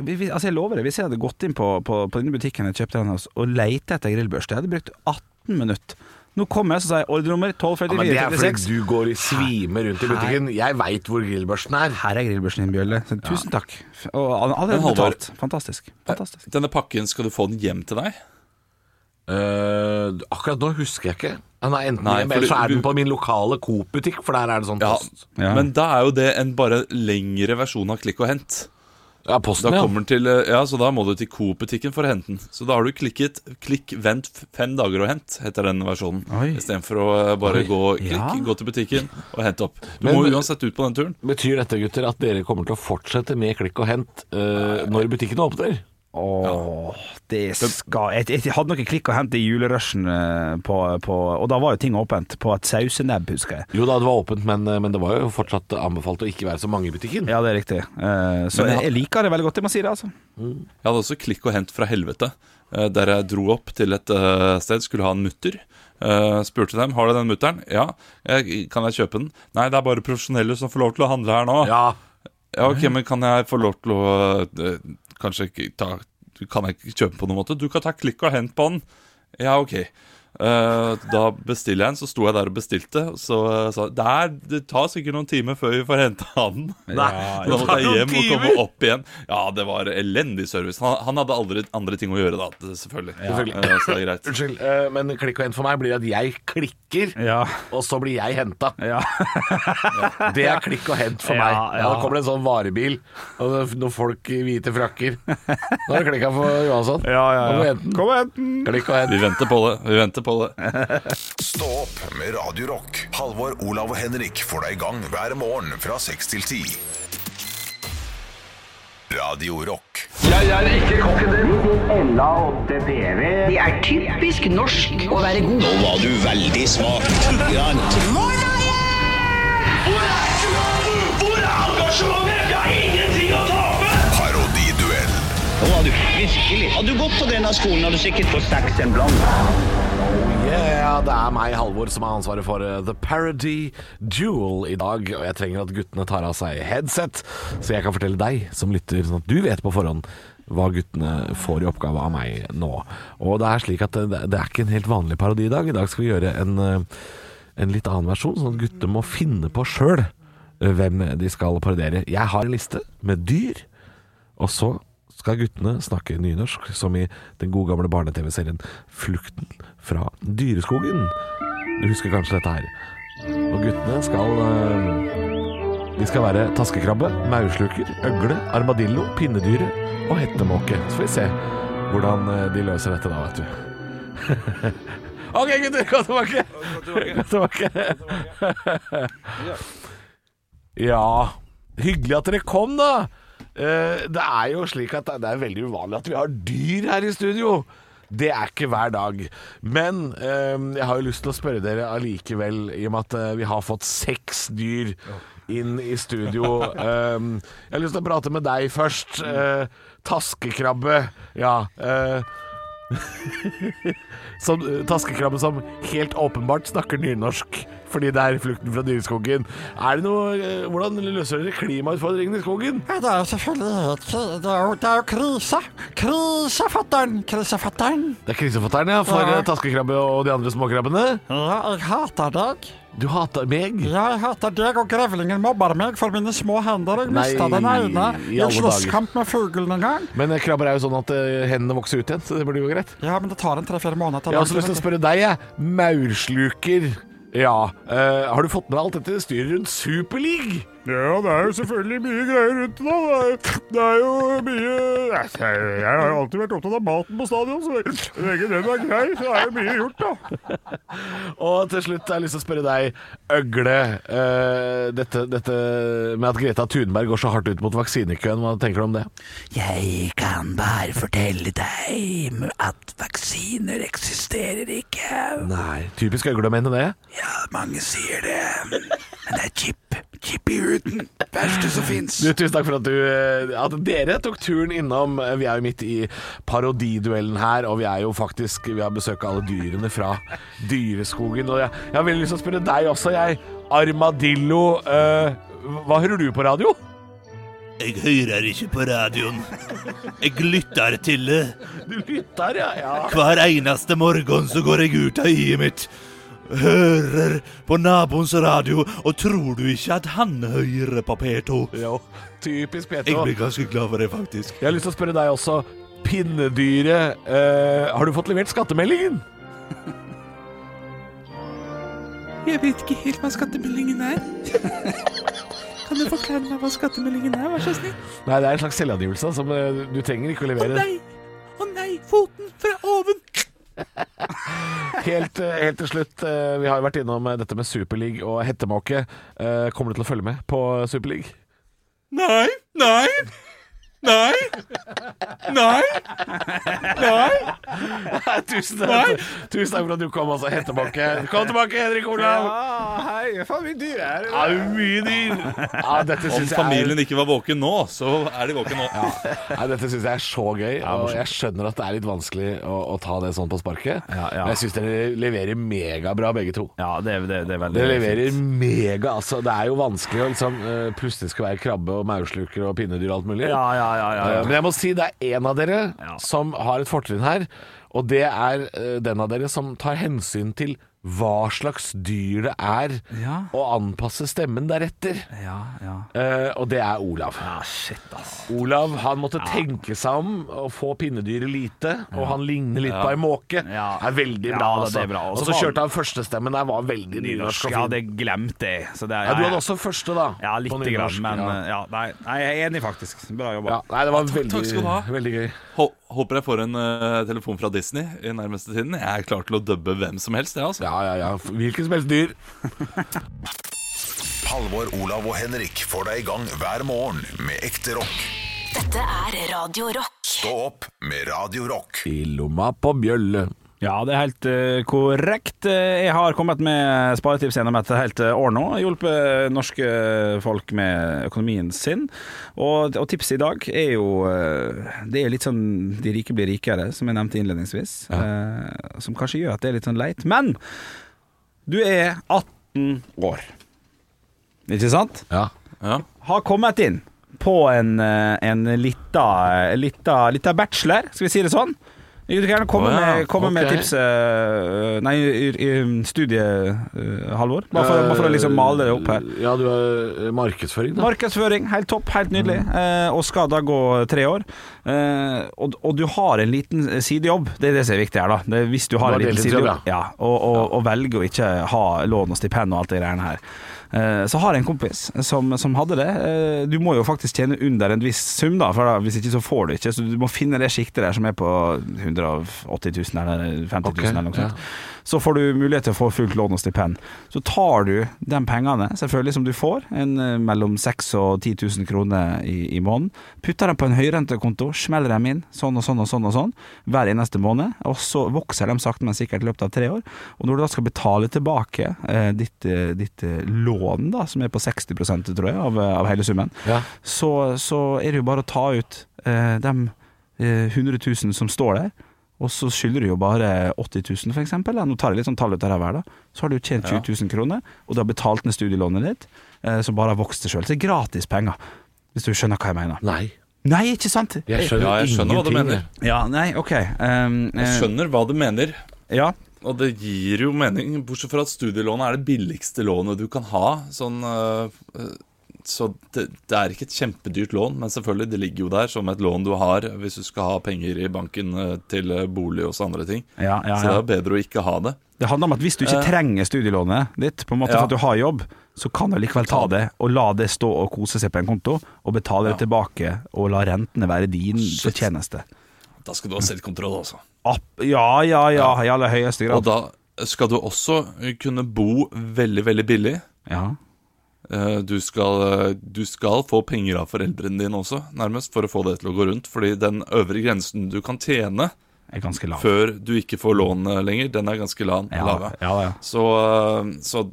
Vi, vi, altså jeg lover det, Hvis jeg hadde gått inn på, på, på denne butikken jeg kjøpte den hos, og lette etter grillbørste, jeg hadde brukt 18 minutter. Nå kommer jeg, så sier jeg ordrenummer Ja, men det er fordi du går i svime rundt i butikken. Jeg veit hvor grillbørsten er. Her er grillbørsten din, Bjølle. Tusen Tusen takk. Og allerede betalt. Fantastisk. Fantastisk. Denne pakken, skal du få den hjem til deg? Uh, akkurat nå husker jeg ikke. Den er enten Nei, hjem, eller så du- er den på min lokale Coop-butikk, for der er det sånn Ja, post. Ja. Men da er jo det en bare lengre versjon av klikk og hent. Ja, Da ja. til, eh, ja, Så da må du til Coop-butikken for å hente den. Så da har du klikket 'klikk, vent fem dager og hent', heter den versjonen. Istedenfor å eh, bare Oi. gå, klikk, Ja. gå til butikken og hente opp. Du Men- må uansett ut på den turen. Betyr dette, gutter, at dere kommer til å fortsette med klikk og hent uh, når butikken åpner? Åh, det skal jeg, jeg hadde noe klikk å hente i julerushen, eh, på, på, og da var jo ting åpent på et sausenebb, husker jeg. Jo da, det var åpent, men, eh, men det var jo fortsatt anbefalt å ikke være så mange i butikken. Ja, det er riktig. Uh, så jeg, jeg- liker det veldig godt, jeg må si det, altså. Jeg hadde også klikk og hent fra helvete, der jeg dro opp til et uh, sted, skulle ha en mutter. Uh, spurte dem har du den mutteren. Ja. Kan jeg kjøpe den? Nei, det er bare profesjonelle som får lov til å handle her nå. Ja, Ja, ok, men kan jeg få lov til å Kanskje ikke ta Kan jeg ikke kjøpe på noen måte? Du kan ta klikk og hent på den. Ja, ok. Eh, da bestiller jeg den, så sto jeg der og bestilte. Så uh, sa jeg, det, tar sikkert noen timer før vi får henta den. Nei, da måtte jeg hjem og komme opp igjen. Ja, det var elendig service. Han, han hadde aldri andre ting å gjøre da, selvfølgelig. Selvfølgelig. Eh, så det er greit. unnskyld, eh, men klikk og hent for meg blir at jeg klikker, Ja. og så blir jeg henta. Ja. Det er klikk og hent for Ja, meg. ja. Ja, da kommer det en sånn varebil, og noen folk i hvite frakker. Da har det klikka for Johansson. Ja, ja, ja. Kom og hent den! Klikk og hent. Vi venter på det. Vi venter på det. Stå opp med Radio Rock. Halvor, Olav og Henrik får deg i gang hver morgen fra seks til ti. Radio Rock. Det er typisk norsk å være god. Nå var du veldig smak. Hvor er engasjementet? Jeg har ingenting å tape! Parodiduell. Nå du virkelig. Hadde du gått på denne skolen, hadde du sikkert fått seks en blond. Yeah, det er meg, Halvor, som har ansvaret for eh, The Parody Duel i dag. Og jeg trenger at guttene tar av seg headset, så jeg kan fortelle deg som lytter, sånn at du vet på forhånd hva guttene får i oppgave av meg nå. Og det er slik at det, det er ikke en helt vanlig parodi i dag. I dag skal vi gjøre en, eh, en litt annen versjon, sånn at gutter må finne på sjøl hvem de skal parodiere. Jeg har en liste med dyr, og så skal guttene snakke nynorsk, som i den gode gamle barne-TV-serien 'Flukten fra dyreskogen'. Du husker kanskje dette her. Og guttene skal eh, De skal være taskekrabbe, maursluker, øgle, armadillo, pinnedyre og hettemåke. Så får vi se hvordan eh, de løser dette da, vet du. OK, gutter, gå tilbake! Gå tilbake. Ja, hyggelig at dere kom, da. Eh, det er jo slik at det er veldig uvanlig at vi har dyr her i studio. Det er ikke hver dag. Men eh, jeg har jo lyst til å spørre dere allikevel, i og med at eh, vi har fått seks dyr inn i studio. Eh, jeg har lyst til å prate med deg først. Eh, taskekrabbe. Ja. eh, som, taskekrabbe som helt åpenbart snakker nynorsk fordi det er flukten fra dyreskogen. Er det noe eh, Hvordan løser dere klimautfordringen i skogen? Ja, det er jo selvfølgelig Det er jo, det er jo krise. Krisefattern. Krisefattern. Det er krisefattern, ja, for Ja. eh, taskekrabbe og de andre småkrabbene. Ja, jeg hater deg. Du hater meg. Ja, jeg hater deg, og grevlingen mobber meg for mine små hender. Jeg mista den ene i en slåsskamp med fuglen en gang. Men eh, krabber er jo sånn at hendene vokser ut igjen, så det burde jo greit. Ja, men det tar en tre-fire måneder. Jeg har også lyst til å spørre deg, jeg. Maursluker. Ja. Uh, har du fått med alt dette styret rundt Superleague? Ja, det er jo selvfølgelig mye greier rundt det. da. Det er, det er jo mye jeg, jeg har jo alltid vært opptatt av maten på stadion, så lenge den er grei, så er jo mye gjort, da. Og til slutt har jeg lyst til å spørre deg, Øgle. Uh, dette, dette med at Greta Thunberg går så hardt ut mot vaksinekøen, hva tenker du om det? Jeg kan bare fortelle deg at vaksiner eksisterer ikke. Nei, typisk Øgle å mene det. Ja, mange sier det. Men det er chip. Som fins. Tusen takk for at, du, eh, at dere tok turen innom. Eh, Vi er jo midt i parodiduellen her, og vi er jo faktisk Vi har besøk av alle dyrene fra dyreskogen. Og jeg, jeg har veldig lyst til å spørre deg også, jeg. Armadillo. Uh, hva hører du på radio? Jeg hører ikke på radioen. Jeg lytter til det. Du lytter, ja. ja. Hver eneste morgen så går jeg ut av i-et mitt. Hører på naboens radio, og tror du ikke at han hører på P2? Jo, typisk Jeg P2. blir ganske glad for det, faktisk. Jeg har lyst til å spørre deg også. Pinnedyret. eh, har du fått levert skattemeldingen? Jeg vet ikke helt hva skattemeldingen er. Kan du forklare meg hva skattemeldingen er, vær så snill? Nei, det er en slags selvangivelse som eh, du trenger ikke å Å levere. nei! Å nei! Foten fra oven! Helt, eh, helt til slutt, eh, vi har jo vært innom eh, dette med Superleague og hettemåke. Kommer du til å følge med på Superleague? Nei! Nei! Nei! Nei! Nei! Tusen takk, tusen takk for at du kom, altså, hettemåke. Kom tilbake, Henrik Olav! Ja, hei, faen mye dyr her. Ja, det er mye dyr! Ja, dette Om syns familien er ikke var våken nå, så er de våken nå. Nei, dette synes jeg er så gøy, og jeg skjønner at det er litt vanskelig å, å ta det sånn på sparket. Ja, ja. Men jeg syns dere leverer megabra, begge to. Ja, det, er- det, det er veldig Dere leverer mega, altså. Det er jo vanskelig å liksom eh, plutselig skal være krabbe og maursluker og pinnedyr og alt mulig. Ja, ja, ja. ja, Eh, ja. Men jeg må si det er en av dere som har et fortrinn her. Og det er eh, den av dere som tar hensyn til hva slags dyr det er, Ja. og anpasse stemmen deretter. ja, ja. Eh, og det er Olav. Ja, shit, ass. Olav han måtte tenke seg om og få pinnedyret lite, og han ligner litt på ei måke. Ja. Det er veldig Ja, bra. det er altså. bra. Og Og så kjørte han førstestemmen der, var veldig nynorsk Jeg Ja, glemt det glemte jeg. Så det er, Ja, du hadde også første, da. Ja, lite grann, men ja. eh, ja, nei, nei, jeg er enig, faktisk. Bra jobba. Ja, nei, det var veldig, takk skal du ha. veldig gøy. Hå- Håper jeg får en uh, telefon fra Disney i nærmeste tiden. Jeg er klar til å dubbe hvem som helst, jeg, altså. Ja, ja, ja. Hvilket som helst dyr. Halvor, Olav og Henrik får deg i gang hver morgen med ekte rock. Dette er Radio Rock. Stå opp med Radio Rock. I lomma på bjølle. Ja, det er helt uh, korrekt. Eh, Jeg har kommet med sparetips gjennom et helt eh, år nå. Hjulpet norske folk med økonomien sin. Og, og tipset i dag er jo uh, Det er litt sånn de rike blir rikere, som jeg nevnte innledningsvis. eh, som kanskje gjør at det er litt sånn leit. Men du er 18 år, ikke sant? Ja. Ja. har kommet inn på en, en lita, lita, lita bachelor, skal vi si det sånn. Du kan gjerne komme, oh, ja. med, komme med tipset eh, Nei, i, i studie, eh, Halvor. Bare for, bare for å liksom male det opp her. Ja, du har eh, markedsføring, da. Markedsføring, helt topp, helt nydelig. Eh, og skal da gå tre år. Eh, og, og du har en liten sidejobb, det er det som er viktig her, da. Det hvis du har Du har en liten sidejobb, ja, og, og, og velger å ikke ha lån og stipend og alt det greiene her. Eh, Så har jeg en kompis som, som hadde det. Eh, Du må jo faktisk tjene under en viss sum, da, for da, hvis ikke så får du ikke. Så du må finne det sjiktet der som er på 180 000 eller 50 000 okay, eller noe sånt. ja. Så får du mulighet til å få fullt lån og stipend. Så tar du de pengene, selvfølgelig som du får, en, eh, mellom 6000 og 10 000 kroner i, i måneden, putter dem på en høyrentekonto, smeller dem inn, sånn og sånn og sånn og sånn, hver eneste måned, og så vokser de sakte, men sikkert i løpet av tre år. Og når du da skal betale tilbake eh, ditt, ditt eh, lån, da, som er på 60% tror jeg, av, av hele summen, Ja. så, så er det jo bare å ta ut eh, de eh, 100 000 som står der, og så skylder du jo bare 80 000 for eksempel. Nå tar jeg litt sånn tall ut av ræva her, da. Så har du jo tjent 20 000 kroner, og du har betalt ned studielånet ditt, eh, som bare har vokst til sjøl. Så det er gratis penger, hvis du skjønner hva jeg mener. Nei. Nei, ikke sant? Jeg skjønner, Ja, jeg skjønner hva du mener. Ja, nei, ok. Um, Jeg skjønner hva du mener. Ja, Og det gir jo mening, bortsett fra at studielånet er det billigste lånet du kan ha. Sånn, øh, øh, så det, det er ikke et kjempedyrt lån, men selvfølgelig, det ligger jo der som et lån du har hvis du skal ha penger i banken øh, til bolig og andre ting. ja, ja, Så det ja. er bedre å ikke ha det. Det handler om at hvis du ikke Eh. trenger studielånet ditt, på en måte Ja. for at du har jobb, så kan du likevel ta det og la det stå og kose seg på en konto, og betale det tilbake og la rentene være din fortjeneste. Da skal du ha selvkontroll, altså. Ja, ja, ja, i aller høyeste grad. Og da skal du også kunne bo veldig, veldig billig. Ja. Eh, Du skal, du skal få penger av foreldrene dine også, nærmest, for å få det til å gå rundt. Fordi den øvre grensen du kan tjene Er ganske lav. før du ikke får lån eh, lenger, den er ganske lav. Ja, ja, ja. Så, eh, så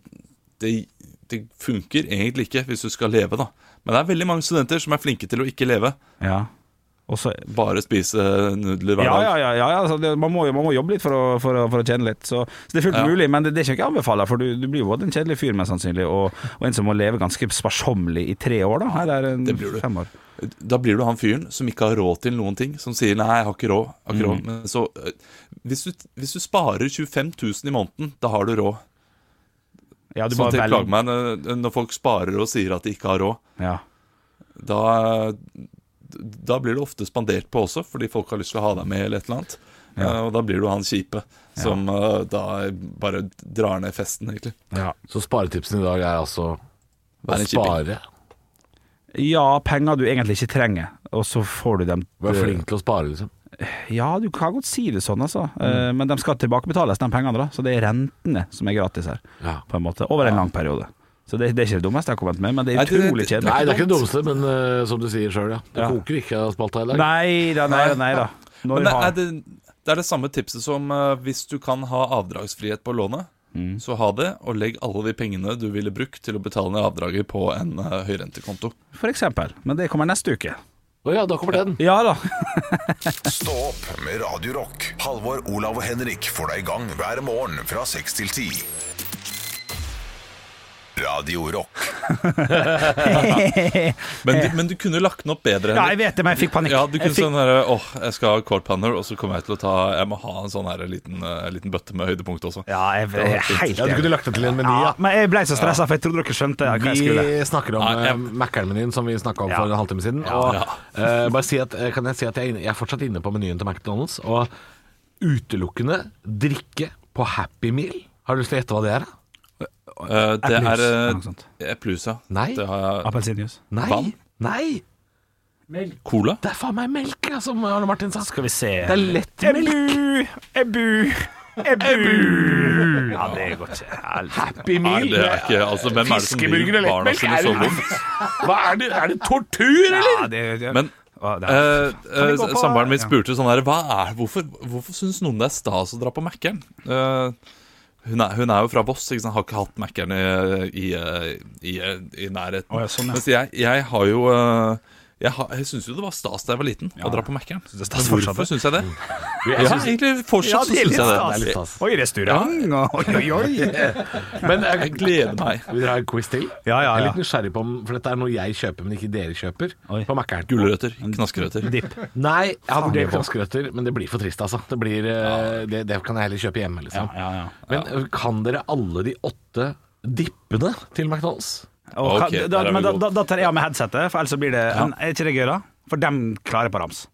det, det funker egentlig ikke hvis du skal leve, da. Men det er veldig mange studenter som er flinke til å ikke leve. ja. Og så Bare spise nudler hver Ja, dag. ja, ja, ja, ja altså det, man, må, man må jobbe litt for å, for å, for å tjene litt. Så, så det er fullt Ja. mulig, men det, det er ikke noe jeg. For du, du blir jo både en kjedelig fyr, mest sannsynlig, og, og en som må leve ganske sparsommelig i tre år. da Her er en det blir du. fem år. Da blir du han fyren som ikke har råd til noen ting. Som sier 'nei, jeg har ikke råd'. Har ikke Mm. råd. Men så, eh, hvis, du, hvis du sparer 25 000 i måneden, da har du råd. Ja, du Sånn at plager meg når, når folk sparer og sier at de ikke har råd. Ja. Da, da blir du ofte spandert på også, fordi folk har lyst til å ha deg med eller et eller annet. Eh, og da blir du han kjipe som uh, da bare drar ned festen, egentlig. Ja. Så sparetipsen i dag er altså å spare. ja, penger du egentlig ikke trenger, og så får du dem Vær flink til å spare, liksom. Ja, du kan godt si det sånn, altså. Mm. Eh, Men de skal tilbakebetales, de pengene, da. Så det er rentene som er gratis her, Ja. på en måte. Over en lang periode. Så det, det er ikke det dummeste jeg har kommet med, men det er utrolig kjedelig. Nei, det er ikke det dummeste, men uh, som du sier sjøl, ja. Det Ja. koker ikke av spalta i dag. Nei da, nei da. Nei da. Når Men det har- er det, det er det samme tipset som uh, hvis du kan ha avdragsfrihet på lånet, Mm. så ha det, og legg alle de pengene du ville brukt til å betale ned avdraget på en uh, høyrentekonto. For eksempel. Men det kommer neste uke. Å ja, da kommer den. Ja da. Stå opp med Radio Rock. Halvor, Olav og Henrik får deg i gang hver morgen fra 6 til 10. Radio Rock. Men, du, men du kunne lagt den opp bedre. Ja, jeg vet det, men jeg fikk panikk. Ja, du Jeg kunne fikk- sånn her, åh, jeg skal ha quad panner, og så kommer jeg til å ta Jeg må ha en sånn her liten, uh, liten bøtte med høydepunkt også. Ja, jeg, jeg, jeg helt Ja, du kunne lagt det til en meny, ja, ja. Men jeg ble så stressa, for jeg trodde dere skjønte hva jeg skulle. Vi snakker om ja, jeg- uh, Mækkern-menyen som vi snakka om Ja. for en halvtime siden. Og, uh, bare si at, eh, kan jeg si at jeg, er inne- jeg er fortsatt inne på menyen til McDonald's. Og utelukkende drikke på Happy Meal. Har du lyst til å gjette hva det er? Eh, det er uh, eplejus, ja. Nei. Har jeg. Appelsinjuice. Nei. Vann? Nei. Cola? Det er faen meg melk, ja, som Arne Martin sa. Skal vi se Det er lettmelk. Ebu! Ebu! Ebu! Ja, det går ikke. Happy Nei, Meal. det er ikke Altså, hvem er det som gir barna sine Er vondt? Hva er det? Er det tortur, eller? Ja, det, det, Men er- Eh, eh, Samboeren min spurte sånn her Hva er, Hvorfor, hvorfor syns noen det er stas å dra på Mækkern? Eh, hun, er, hun er jo fra Voss, ikke sant? har ikke hatt Mækkern i, i, i, i nærheten. Oh, ja, sånn, ja. Mens jeg, jeg har jo eh, Jeg, har- jeg syns jo det var stas da jeg var liten å dra på Mækkern. det er stas Men hvorfor syns jeg det? Jeg Ja, egentlig fortsatt Ja, så det syns jeg Det er litt stas. Oi, restaurant og Oi, oi, oi. Men Jeg gleder meg. vil dere ha en quiz til? Ja, ja, Jeg er ja. litt nysgjerrig på om For dette er noe jeg kjøper, men ikke dere kjøper. Oi. På Mækkern. Gulrøtter. Knaskerøtter. Dipp. Nei, jeg har vurdert det er knaskerøtter, men det blir for trist, altså. Det, blir, eh, det, det kan jeg heller kjøpe hjemme, liksom. Ja, ja. Men eh, kan dere alle de åtte dippene til McDonald's? Og, okay, da, men da, da, da tar jeg av meg headsetet, for ellers blir det men Er ikke det gøy, da? For dem klarer på rams.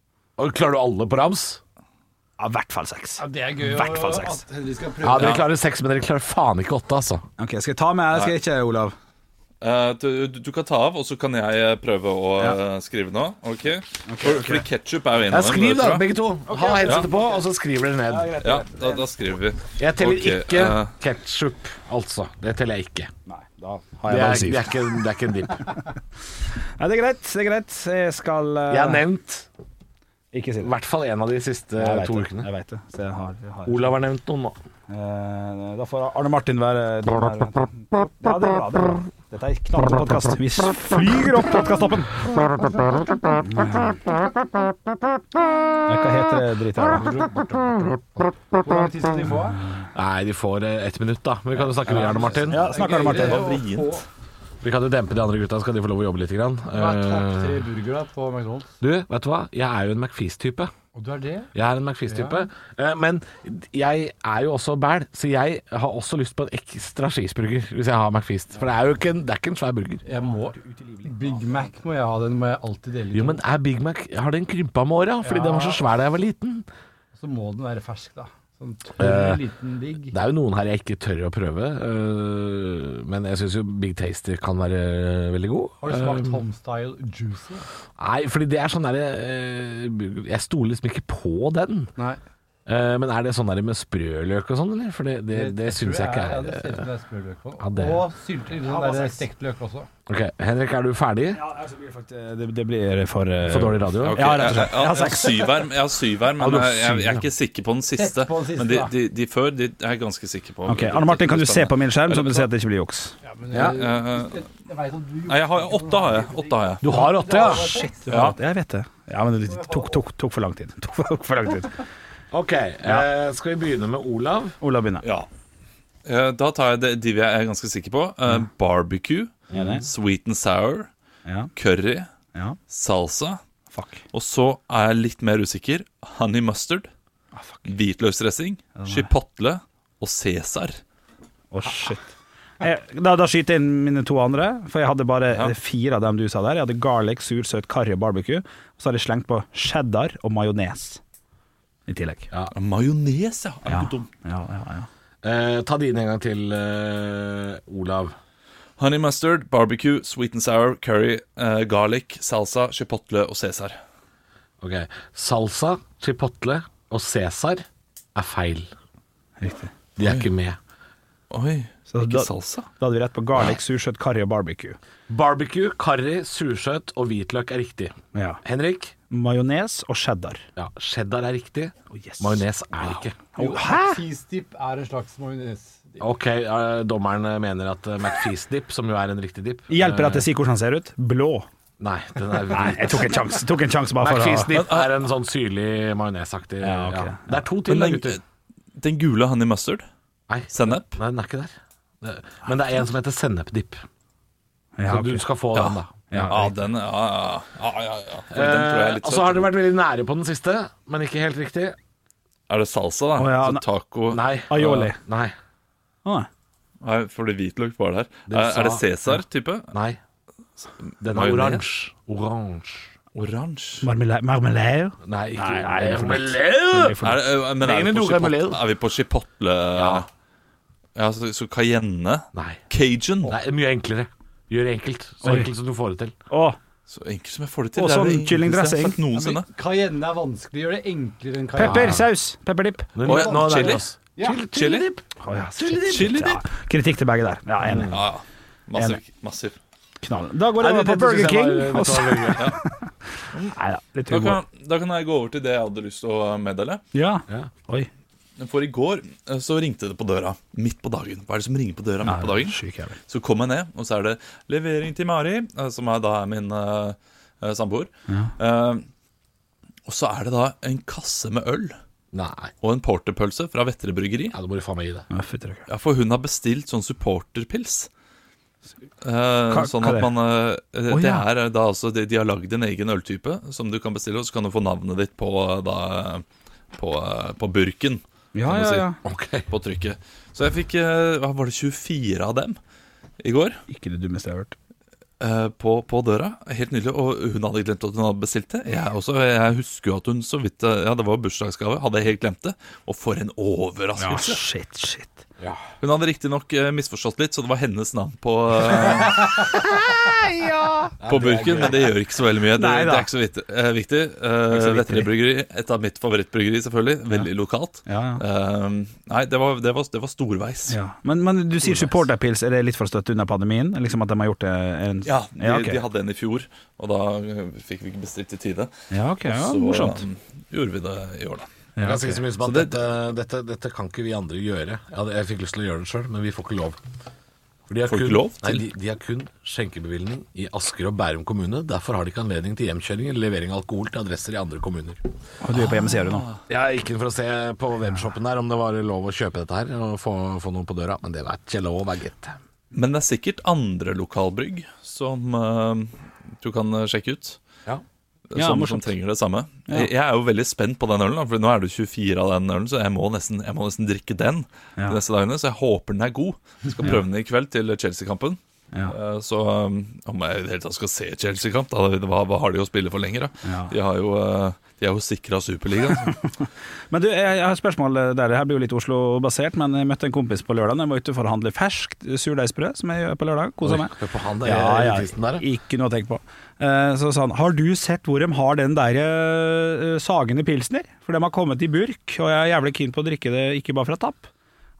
Og klarer du alle på rams? Ja, I hvert fall seks. Det er gøy hvert fall seks. Ja, dere klarer seks, men dere klarer faen ikke åtte, altså. Ok, Skal jeg ta med, eller skal jeg ikke, Olav? Uh, du, du- kan ta av, og så kan jeg eh, prøve å ja. skrive nå. Ok? For, Fordi ketsjup er jo en av dem. skriv, da, begge to. Ha headsetet på, og så skriver dere ned. Ja, da, da skriver vi. Jeg teller ikke uh, ketsjup, altså. Det teller jeg ikke. Nei, da Det har er, jeg bare det syv. er, ikke, det er ikke en dipp. Nei, det er greit. det er greit Jeg skal eh, Jeg har nevnt Ikke si i det. hvert fall en av de siste Jeg vet to det. ukene. Jeg vet det. Så jeg har, jeg har. Olav har nevnt noen nå. Eh, da får Arne Martin være. Ja, det er bra. Det er bra. Det Dette er knallbra podkast. Vi flyger opp podkasttoppen. Hva heter det dritet her? Hvor lang tid skal de få? Nei, de får eh, ett minutt, da. Men vi kan jo snakke videre, Martin. Ja, snakker du, Martin. Vrient. Vi kan jo dempe de andre gutta, så kan de få lov å jobbe litt. Grann. Hva er topp tre Eh, burgere på McDonald's? du, vet du hva? Jeg er jo en McFeast-type. Og du er det? Jeg er en McFeast-type. Ja. Men jeg er jo også bæl, så jeg har også lyst på en ekstra cheeseburger hvis jeg har McFeast. For det er jo ikke en, det er ikke en svær burger. Jeg må Big Mac må jeg ha. Den må jeg alltid dele. Jo, men er Big Mac Har den krympa med åra? Fordi Ja. den var så svær da jeg var liten. Så må den være fersk, da. Sånn Eh, tørr, liten Big. Det er jo noen her jeg ikke tør å prøve, øh, men jeg syns jo Big Taster kan være øh, veldig god. Har du smakt Eh, Homestyle Juicy? Nei, fordi det er sånn derre Jeg stoler liksom ikke på den. Nei. Eh, men er det sånn der med sprøløk og sånn, eller? For det, det, det syns jeg ikke Ja, er det jeg det er sprøløk på. Ja, det- Og sylte, sånn der stekt løk også. Ok, Henrik, er du ferdig? Ja, altså, det faktisk- det, det blir for uh, For dårlig radio? Okay. Ja, rett og jeg, slett. jeg, Jeg har jeg, har seks. syv her, jeg har syv men Ja, jeg, jeg, jeg er ikke sikker på den siste. På den siste, men de, de, de før de er jeg ganske sikker på. Ok, Arne Martin, kan du se på min skjerm, så du ser at det ikke blir juks? Ja, men Ja, jeg, eh, jeg Nei, jeg har åtte, har jeg. Åtte har jeg. Du har åtte, ja? Shit, du har. Jeg vet det. Ja, men det tok, tok, tok for lang tid. Tok for, for lang tid. Ok, eh, skal vi begynne med Olav? Olav begynner. Ja. Eh, Da tar jeg de, de jeg er ganske sikker på. Eh, barbecue, Enig? sweet and sour, Ja. curry, ja. salsa. Fuck. Og så er jeg litt mer usikker. Honey mustard, Ah, fuck. hvitløksdressing, chipotle og Cæsar. Å, shit. Jeg, da, da skyter jeg inn mine to andre, for jeg hadde bare Ja. fire av dem du sa der. Jeg hadde garlic, sur, søt, curry og barbecue. Og så hadde jeg slengt på cheddar og majones i tillegg. Ja. Majones, ja. Er Ja. ikke dum. Ja, ja, ja. Eh, ta dine en gang til, eh, Olav. Honey mustard, barbecue, sweet and sour, curry, eh, garlic, salsa, chipotle og Cæsar. Ok, Salsa, chipotle og Cæsar er feil. Riktig. De er ikke med. Oi, Så ikke da- salsa? Da hadde vi rett på garlic, sursøt, curry og barbecue. Barbecue, karri, sursøt og hvitløk er riktig. Ja. Henrik? Majones og cheddar. Ja, cheddar er riktig. Oh, yes. Majones er ikke. Hæ? McFeast-dip er en slags majones. Ok, eh, dommeren mener at eh, McFeast-dip, som jo er en riktig dip Hjelper det at eh, jeg sier hvordan den ser ut? Blå. Nei, den er Nei, jeg tok en sjanse tok en sjanse bare for å McFeast-dip er en sånn syrlig majonesaktig Ja, ok. Det er to til, gutter. den gule honey mustard, Nei, sennep nei, den er ikke der. Men det er en som heter sennepdip. Ja, Så du skal få Ja. den, da. Ja, Ja, den ja, ja, ja, ja, ja. Den er Eh, og så har søt. dere vært veldig nære på den siste, men ikke helt riktig. Er det salsa, da? Oh, ja, Så taco Nei. Aioli. Nei. Å, Nei, for det hvitløk var der. Er, er det sa- Cæsar-type? Nei. Den er oransje. Oransje. Oransje. Marmelade? Nei, ikke Nei, nei, er. Marmelade! Er men vi, på chipotle, er vi på chipotle Ja. Ja, så, så cayenne? Nei. Cajun? Nei, mye enklere. Gjør det enkelt. Så Oi. enkelt som du får det til. Åh. Så enkelt som jeg får det til. Og Det er sånn enkleste kyllingdressing. jeg har sett noensinne. Cayenne er vanskelig. Gjør det enklere enn cayenne. pepper, saus, pepperdip. Men, Å, ja, nå er det chili? Ja. Chili, Chili? dip. Å, ja, Chili ja. dip? Kritikk til begge der. Ja, enig. Ja, ja. Massiv. massiv. Knall. Da går det jeg over på Burger King. og så- var veldig gøy. Nei da, litt Da humor. kan, da kan jeg gå over til det jeg hadde lyst til å meddele. Ja. Ja. Oi. For i går eh, så ringte det på døra midt på dagen. Hva er det som ringer på døra midt på dagen? Syk. Så kom jeg ned, og så er det levering til Mari, eh, som er da er min uh, samboer. samboer. Uh, og så er det da en kasse med øl Nei. og en porterpølse fra Vettre bryggeri. Ja, da må du faen meg gi det. Ja. Ja, for hun har bestilt sånn supporterpils. Eh, sånn hva at det? man eh, Å, Det ja. er da altså De, de har lagd en egen øltype som du kan bestille, og så kan du få navnet ditt på da På, på burken. Ja, ja, si. ja. Ok. På trykket. Så jeg fikk eh, Hva var det 24 av dem i går? Ikke det dummeste jeg har hørt. eh, på, på døra. Helt nydelig. Og hun hadde glemt at hun hadde bestilt det. Jeg, også, jeg husker jo at hun så vidt eh, Ja, det var bursdagsgave. Hadde jeg helt glemt det. Og for en overraskelse. Ja, shit, shit, shit. Hun hadde riktignok uh, misforstått litt, så det var hennes navn på ja. På burken, men det gjør ikke så veldig mye. Det, det er ikke så viktig. eh, viktig. Uh, et av mitt favorittbryggeri, selvfølgelig. Veldig lokalt. Ja, ja. Eh, nei, det var, det var, det var storveis. Ja. Men, men du sier supporterpils, er det litt for å støtte under pandemien? Liksom at de har gjort det en Ja, de, ja, ok. de hadde en i fjor, og da eh, fikk vi ikke bestilt i tide. ja, ok, ja, så morsomt. eh, gjorde vi det i år, da. Jeg Ja, kan si så mye som Så at det- dette, dette, dette kan ikke vi andre gjøre. Jeg, hadde, jeg fikk lyst til å gjøre det sjøl, men vi får ikke lov. For de har Får du kun, ikke lov nei, til? de, de har kun skjenkebevilgning i Asker og Bærum kommune. Derfor har de ikke anledning til hjemkjøring eller levering av alkohol til adresser i andre kommuner. Og du er på hjemmesida du nå. Jeg gikk inn for å se på webshoppen der om det var lov å kjøpe dette her og få, få noe på døra, men det var ikke lov, gitt. Men det er sikkert andre lokalbrygg som uh, du kan sjekke ut. Ja. Ja, som, som trenger det samme. Ja. Jeg, jeg er jo veldig spent på den ølen, for nå er det 24 av den ølen, så jeg må nesten, jeg må nesten drikke den Ja. de neste dagene. Så jeg håper den er god. Jeg skal prøve den i kveld til Chelsea-kampen. Ja. Eh, Så um, om jeg i det hele tatt skal se Chelsea-kamp, hva, hva har de å spille for lenger? da? Ja. De, har jo, eh, de er jo sikra Superligaen. Men du, jeg, har et spørsmål der. Det her blir jo litt Oslo-basert, men jeg møtte en kompis på lørdag. Jeg var ute for å handle ferskt surdeigsbrød, som jeg gjør på lørdag. Kosa meg. der, der, ja. ikke noe å tenke på. Eh, Så sa han Har du sett hvor de har den der eh, Sagene pilsner? For de har kommet i burk, og jeg er jævlig keen på å drikke det ikke bare fra tapp.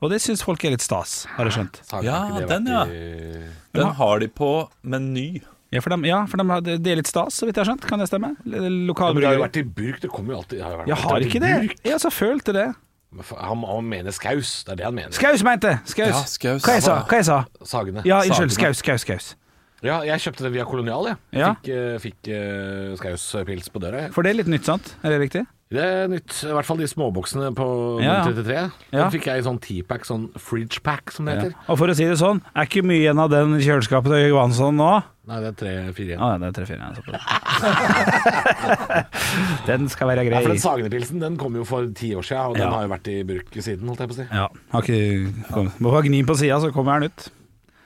Og det syns folk er litt stas, har jeg skjønt. Ja, den, ja. i- Den har de på meny. Ja, for, de, ja, for de, det er litt stas, så vidt jeg har skjønt. Kan det stemme? Ja, men det har jo vært i burk, det kommer jo alltid Jeg har vært- Jeg har ikke det. Burk. Jeg har så følt det. Men for- Han, han mener skaus, det er det han mener. Skaus, mente! Skaus. Ja, skaus. Hva jeg sa Hva jeg sa Sagene. Ja, unnskyld. Skaus, skaus, skaus. Ja, jeg kjøpte det via Kolonial, jeg. Ja. Fikk, eh, fikk eh, skauspils på døra. jeg. For det er litt nytt, sant? Er det riktig? Det er nytt. I hvert fall de småboksene på Ja, ja. 33. Ja. Den fikk jeg i sånn T-pack, sånn fridge pack, som det Ja. heter. Og for å si det sånn, er ikke mye igjen av den i kjøleskapet til Johansson nå? Nei, det er tre-fire igjen. Å ja, det er tre-fire. igjen. Den skal være Ja, for grei. den Sagenepilsen den kom jo for ti år siden, og den Ja. har jo vært i bruk siden, holdt jeg på å si. Ja, har ikke kom. Må bare gni på sida, så kommer den ut.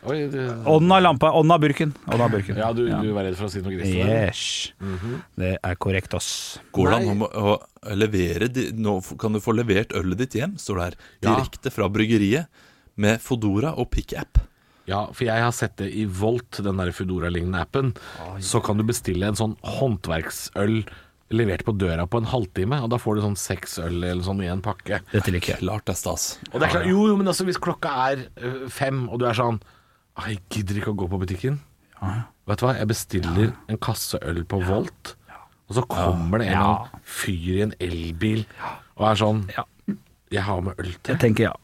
Oi, det... Ånden av lampa, ånden av burken. Ånden av burken. Ja, du, du var redd for å si noe gris Yes. Mm Yes. Det er korrekt, ass. Går det an å, levere Nå kan du få levert ølet ditt hjem, står det her. Ja. Direkte fra bryggeriet. Med Fodora og PickApp. Ja, for jeg har sett det i Volt, den der Foodora-lignende appen. Så kan du bestille en sånn håndverksøl levert på døra på en halvtime, og da får du sånn seks øl eller sånn i en pakke. Dette liker jeg. Klart det er stas. Og det er klart, jo, jo, men altså hvis klokka er fem, og du er sånn «Ah, Jeg gidder ikke å gå på butikken. Vet du hva, jeg bestiller en kasse øl på Volt, og så kommer det en eller annen fyr i en elbil og er sånn Ja. Jeg har med øl til. Jeg tenker ja.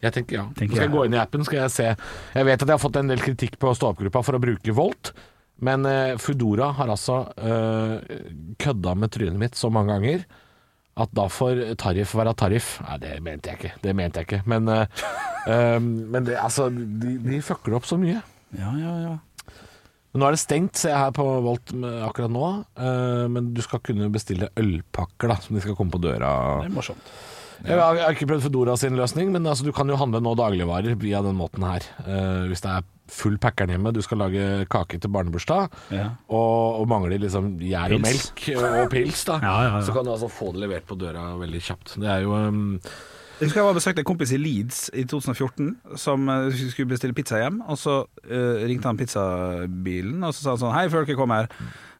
Jeg tenker ja. Tenker skal jeg jeg. gå inn i appen, skal jeg se. Jeg vet at jeg har fått en del kritikk på stå-opp-gruppa for å bruke Volt, men uh, Foodora har altså uh, kødda med trynet mitt så mange ganger at da får tariff være tariff. Nei, det mente jeg ikke. Det mente jeg ikke. Men, eh, eh, men det, altså, de, de fucker opp så mye. Ja, ja, ja. Men nå er det stengt, ser jeg her på Volt akkurat nå. Uh, men du skal kunne bestille ølpakker da, som de skal komme på døra. Det er morsomt. Har, jeg har ikke prøvd Fedora sin løsning, men altså, du kan jo handle nå dagligvarer via den måten her. Uh, hvis det er full packeren hjemme, du skal lage kake til barnebursdag, Ja. og, og mangler liksom gjær og melk og, pils, da, Ja, ja, ja. så kan du altså få det levert på døra veldig kjapt. Det er jo um, Jeg husker jeg var besøkte en kompis i Leeds i 2014 som eh, skulle bestille pizza hjem. Og så uh, ringte han pizzabilen, og så sa han sånn Hei, før dere kommer her.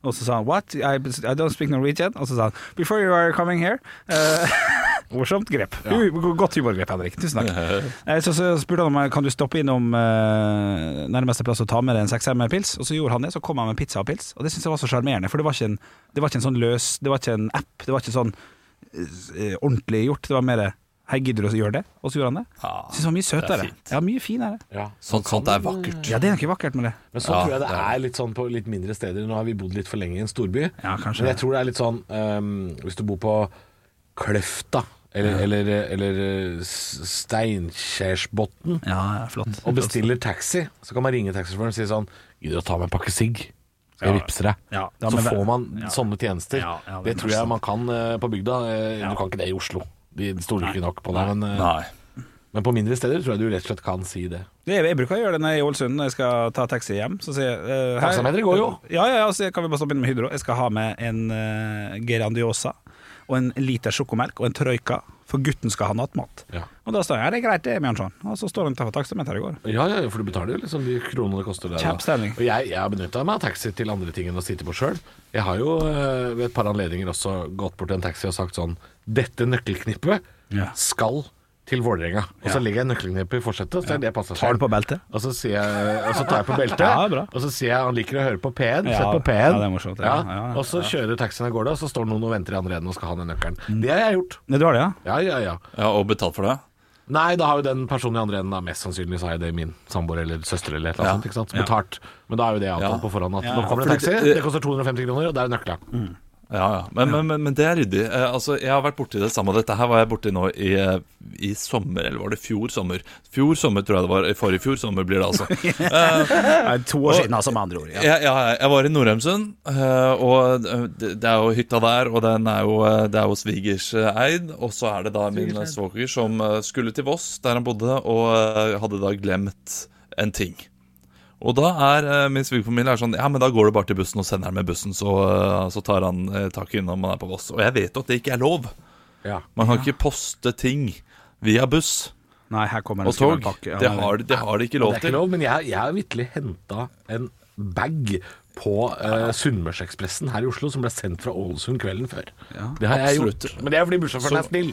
Og så sa han What? I, I don't speak Norwegian. Og så sa han Before you are coming here eh, Morsomt grep. Ja. Godt humorgrep, Henrik. Tusen takk. Eh, Så, så spurte han om eh, kan du stoppe innom eh, nærmeste plass og ta med deg en sekser med pils. Og så gjorde han det. Så kom han med pizza og pils. Og det syntes jeg var så sjarmerende, for det var, ikke en, det var ikke en sånn løs Det var ikke en app. Det var ikke sånn eh, ordentlig gjort. Det var mer Hei, gidder du å gjøre det? Og så gjorde han det. Ja, Synes det var mye søtere. er. Ja, mye finere. ja. Sånt, sånt er vakkert. Ja, det er noe vakkert med det. Men så Ja, tror jeg det er er litt sånn på litt mindre steder. Nå har vi bodd litt for lenge i en storby. Ja, kanskje. Men jeg tror det er litt sånn um, Hvis du bor på Kløfta eller, eller, eller eh, Steinkjersbotn Ja, ja, flott. og bestiller taxi, så kan man ringe taxisjåføren og si sånn Gidder du å ta med en pakke sigg? Skal jeg Ja. vippse deg? Ja, ja, så får man ja. sånne tjenester. Ja, ja, det det tror jeg man kan eh, på bygda. Eh, Ja. Du kan ikke det i Oslo. De stoler ikke nok på deg. Men, Nei. men på mindre steder tror jeg du rett og slett kan si det. Det, jeg bruker å gjøre det når jeg er i Ålesund når jeg skal ta taxi hjem. Så sier jeg uh, hei. Går jo. Ja, ja, ja, så kan vi bare stoppe inn med Hydro. Jeg skal ha med en uh, Gerandiosa og en liter sjokomelk og en trøyka, for gutten skal ha nattmat. Ja. Og da står jeg ja, det er greit, det, Bjørnson. Og så står han utenfor taksameteret i går. Ja, ja, for du betaler jo liksom de kronene det koster der. Kjempestemning. Og jeg, jeg har benytta meg av taxi til andre ting enn å sitte på sjøl. Jeg har jo eh, ved et par anledninger også gått bort til en taxi og sagt sånn Dette nøkkelknippet Ja. skal til Vålerenga. Og så Ja. legger jeg nøkkelknippet i forsetet, så er det Tar du på beltet? Og så, jeg, og så tar jeg på beltet, Ja, bra. og så sier jeg han liker å høre på P1. Ja, Sett på P1. ja, det morsomt, ja. Og så kjører taxien av gårde, og så står noen og venter i andre enden og skal ha den nøkkelen. Det har jeg gjort. Det du har det, ja? Ja, ja, ja. Ja, Og betalt for det? Nei, da har jo den personen i andre enden da mest sannsynlig så har jeg det min samboer eller søster eller et eller annet ikke sant? Ja. Betalt. Men da er jo det avtalt Ja. på forhånd at Ja, nå kommer det en taxi, det- koster 250 kroner, og det er nøkla. Ja, ja. Men, men, men, men det er ryddig. Eh, altså, jeg har vært borti det samme. Dette her var jeg borti nå i, eh, i sommer, eller var det fjor sommer? Fjor sommer, tror jeg det var. Forrige fjor sommer blir det, altså. Nei, to år siden, altså, med andre ord. Ja. Jeg, jeg, jeg var i Nordheimsund, eh, og det det er jo hytta der, og den er jo, eh, det er jo svigers eh, eid. Og så er det da min svoger som eh, skulle til Voss, der han bodde, og eh, hadde da glemt en ting. Og da er eh, min svigerfamilie er sånn Ja, men da går du bare til bussen og sender den med bussen, så, eh, så tar han eh, tak i når man er på Voss. Og jeg vet jo at det ikke er lov. Ja. Man kan ikke poste ting via buss Nei, her kommer og tog. en. Ja, Det har, det har de ikke Det er ikke til. lov, men jeg, jeg har vitterlig henta en bag på uh, Sunnmørsekspressen her i Oslo som ble sendt fra Ålesund kvelden før. det har jeg gjort. Men det er fordi bussjåføren er snill.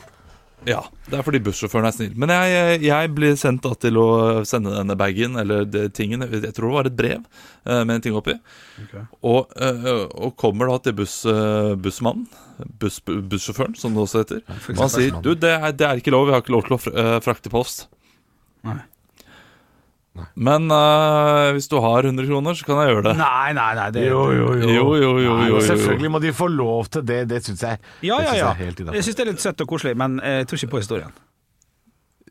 Ja, det er fordi bussjåføren er snill. Men jeg, jeg blir sendt da til å sende denne bagen, eller det, tingen Jeg tror det var et brev eh, med en ting oppi. Og, eh, og kommer da til buss, eh, bussmannen, buss, bussjåføren, som det også heter. Og han sier du, det er, det er ikke lov, vi har ikke lov til å frakte post. Nei. Men uh, hvis du har 100 kroner, så kan jeg gjøre det. Nei, nei, nei. Det, Jo, jo, jo, jo, jo, jo, jo. Selvfølgelig må de få lov til det. Det syns jeg. Ja, det ja, synes ja. jeg. Jeg syns det er litt søtt og koselig, men jeg tror ikke på historien.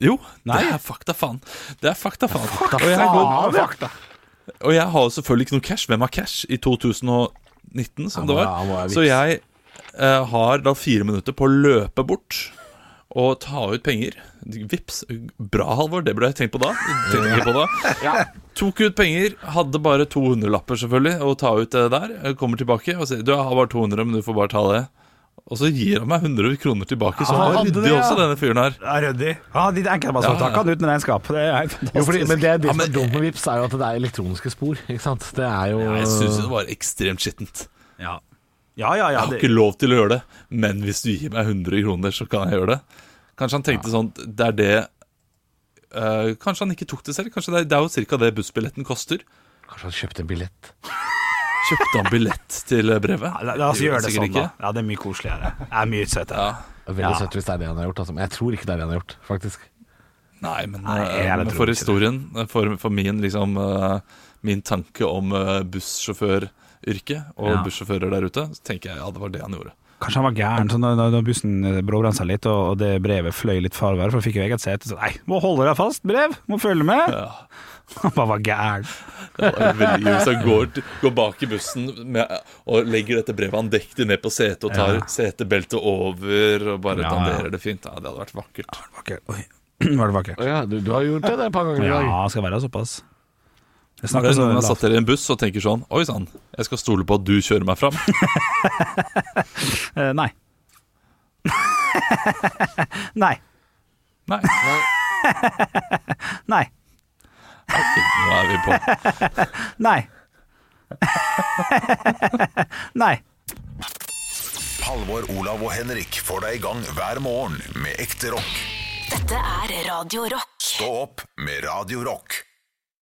Jo, Nei. det er fakta faen. Det er fakta faen. Fakta og, jeg går, faen, ja. og jeg har selvfølgelig ikke noe cash. Hvem har cash i 2019, som det var? Så jeg uh, har da fire minutter på å løpe bort og ta ut penger. Vips. Bra, Halvor. Det burde jeg tenkt på da. Tenkt på da. Tok ut penger. Hadde bare 200-lapper, selvfølgelig, å ta ut det der. Kommer tilbake og sier du, jeg har bare 200, men du får bare ta det. Og så gir han meg 100 kroner tilbake. Så han var ryddig ja. også, denne fyren her. Ja, Ryddig. Ja, de enkeltmannsforetakene uten regnskap. Det er fantastisk. Jo, fordi, men det, det Ja, som er dumt med Vips er jo at det er elektroniske spor. Ikke sant? Det er jo Ja, jeg syns det var ekstremt skittent. Ja, ja, ja. Jeg har det, ikke lov til å gjøre det, men hvis du gir meg 100 kroner, så kan jeg gjøre det. Kanskje han tenkte sånn Det er det uh, Kanskje han ikke tok det selv. Kanskje det er, det er jo ca. det bussbilletten koster. Kanskje han kjøpte en billett. Kjøpte han billett til brevet? ja, la, la oss gjøre det sånn, sånn, da. Ja, det er mye koseligere. Det er mye søtere. Ja. Veldig Ja. søtt hvis det er det han har gjort. Altså. Men jeg tror ikke det er det han har gjort, faktisk. Nei, men, Nei, eh, jeg men for historien, eh, for, for min liksom uh, Min tanke om uh, bussjåføryrket og Ja. bussjåfører der ute, så tenker jeg ja, det var det han gjorde. Kanskje han var gæren så da, da bussen bråbremsa litt, og, og det brevet fløy litt farver, for han fikk jo eget sete. Så nei, må holde deg fast, brev! Må følge med! Ja. Han bare var gæren. Det hvis han går, går bak i bussen med, og legger dette brevet andektig ned på setet og tar Ja. setebeltet over og bare Ja, ja. danderer det fint. Ja, det hadde vært vakkert. Vakker. Oi, var det vakkert? Ja, du, du har gjort det, det et par ganger i dag. Ja, skal være såpass. Jeg snakker det er noen har lavt. satt dere i en buss og tenker sånn Oi sann, jeg skal stole på at du kjører meg fram. Eh, nei. nei. Nei, Nei. nå er vi på. Nei. nei. Halvor, Olav og Henrik får deg i gang hver morgen med ekte rock. Dette er Radio Rock. Stå opp med Radio Rock.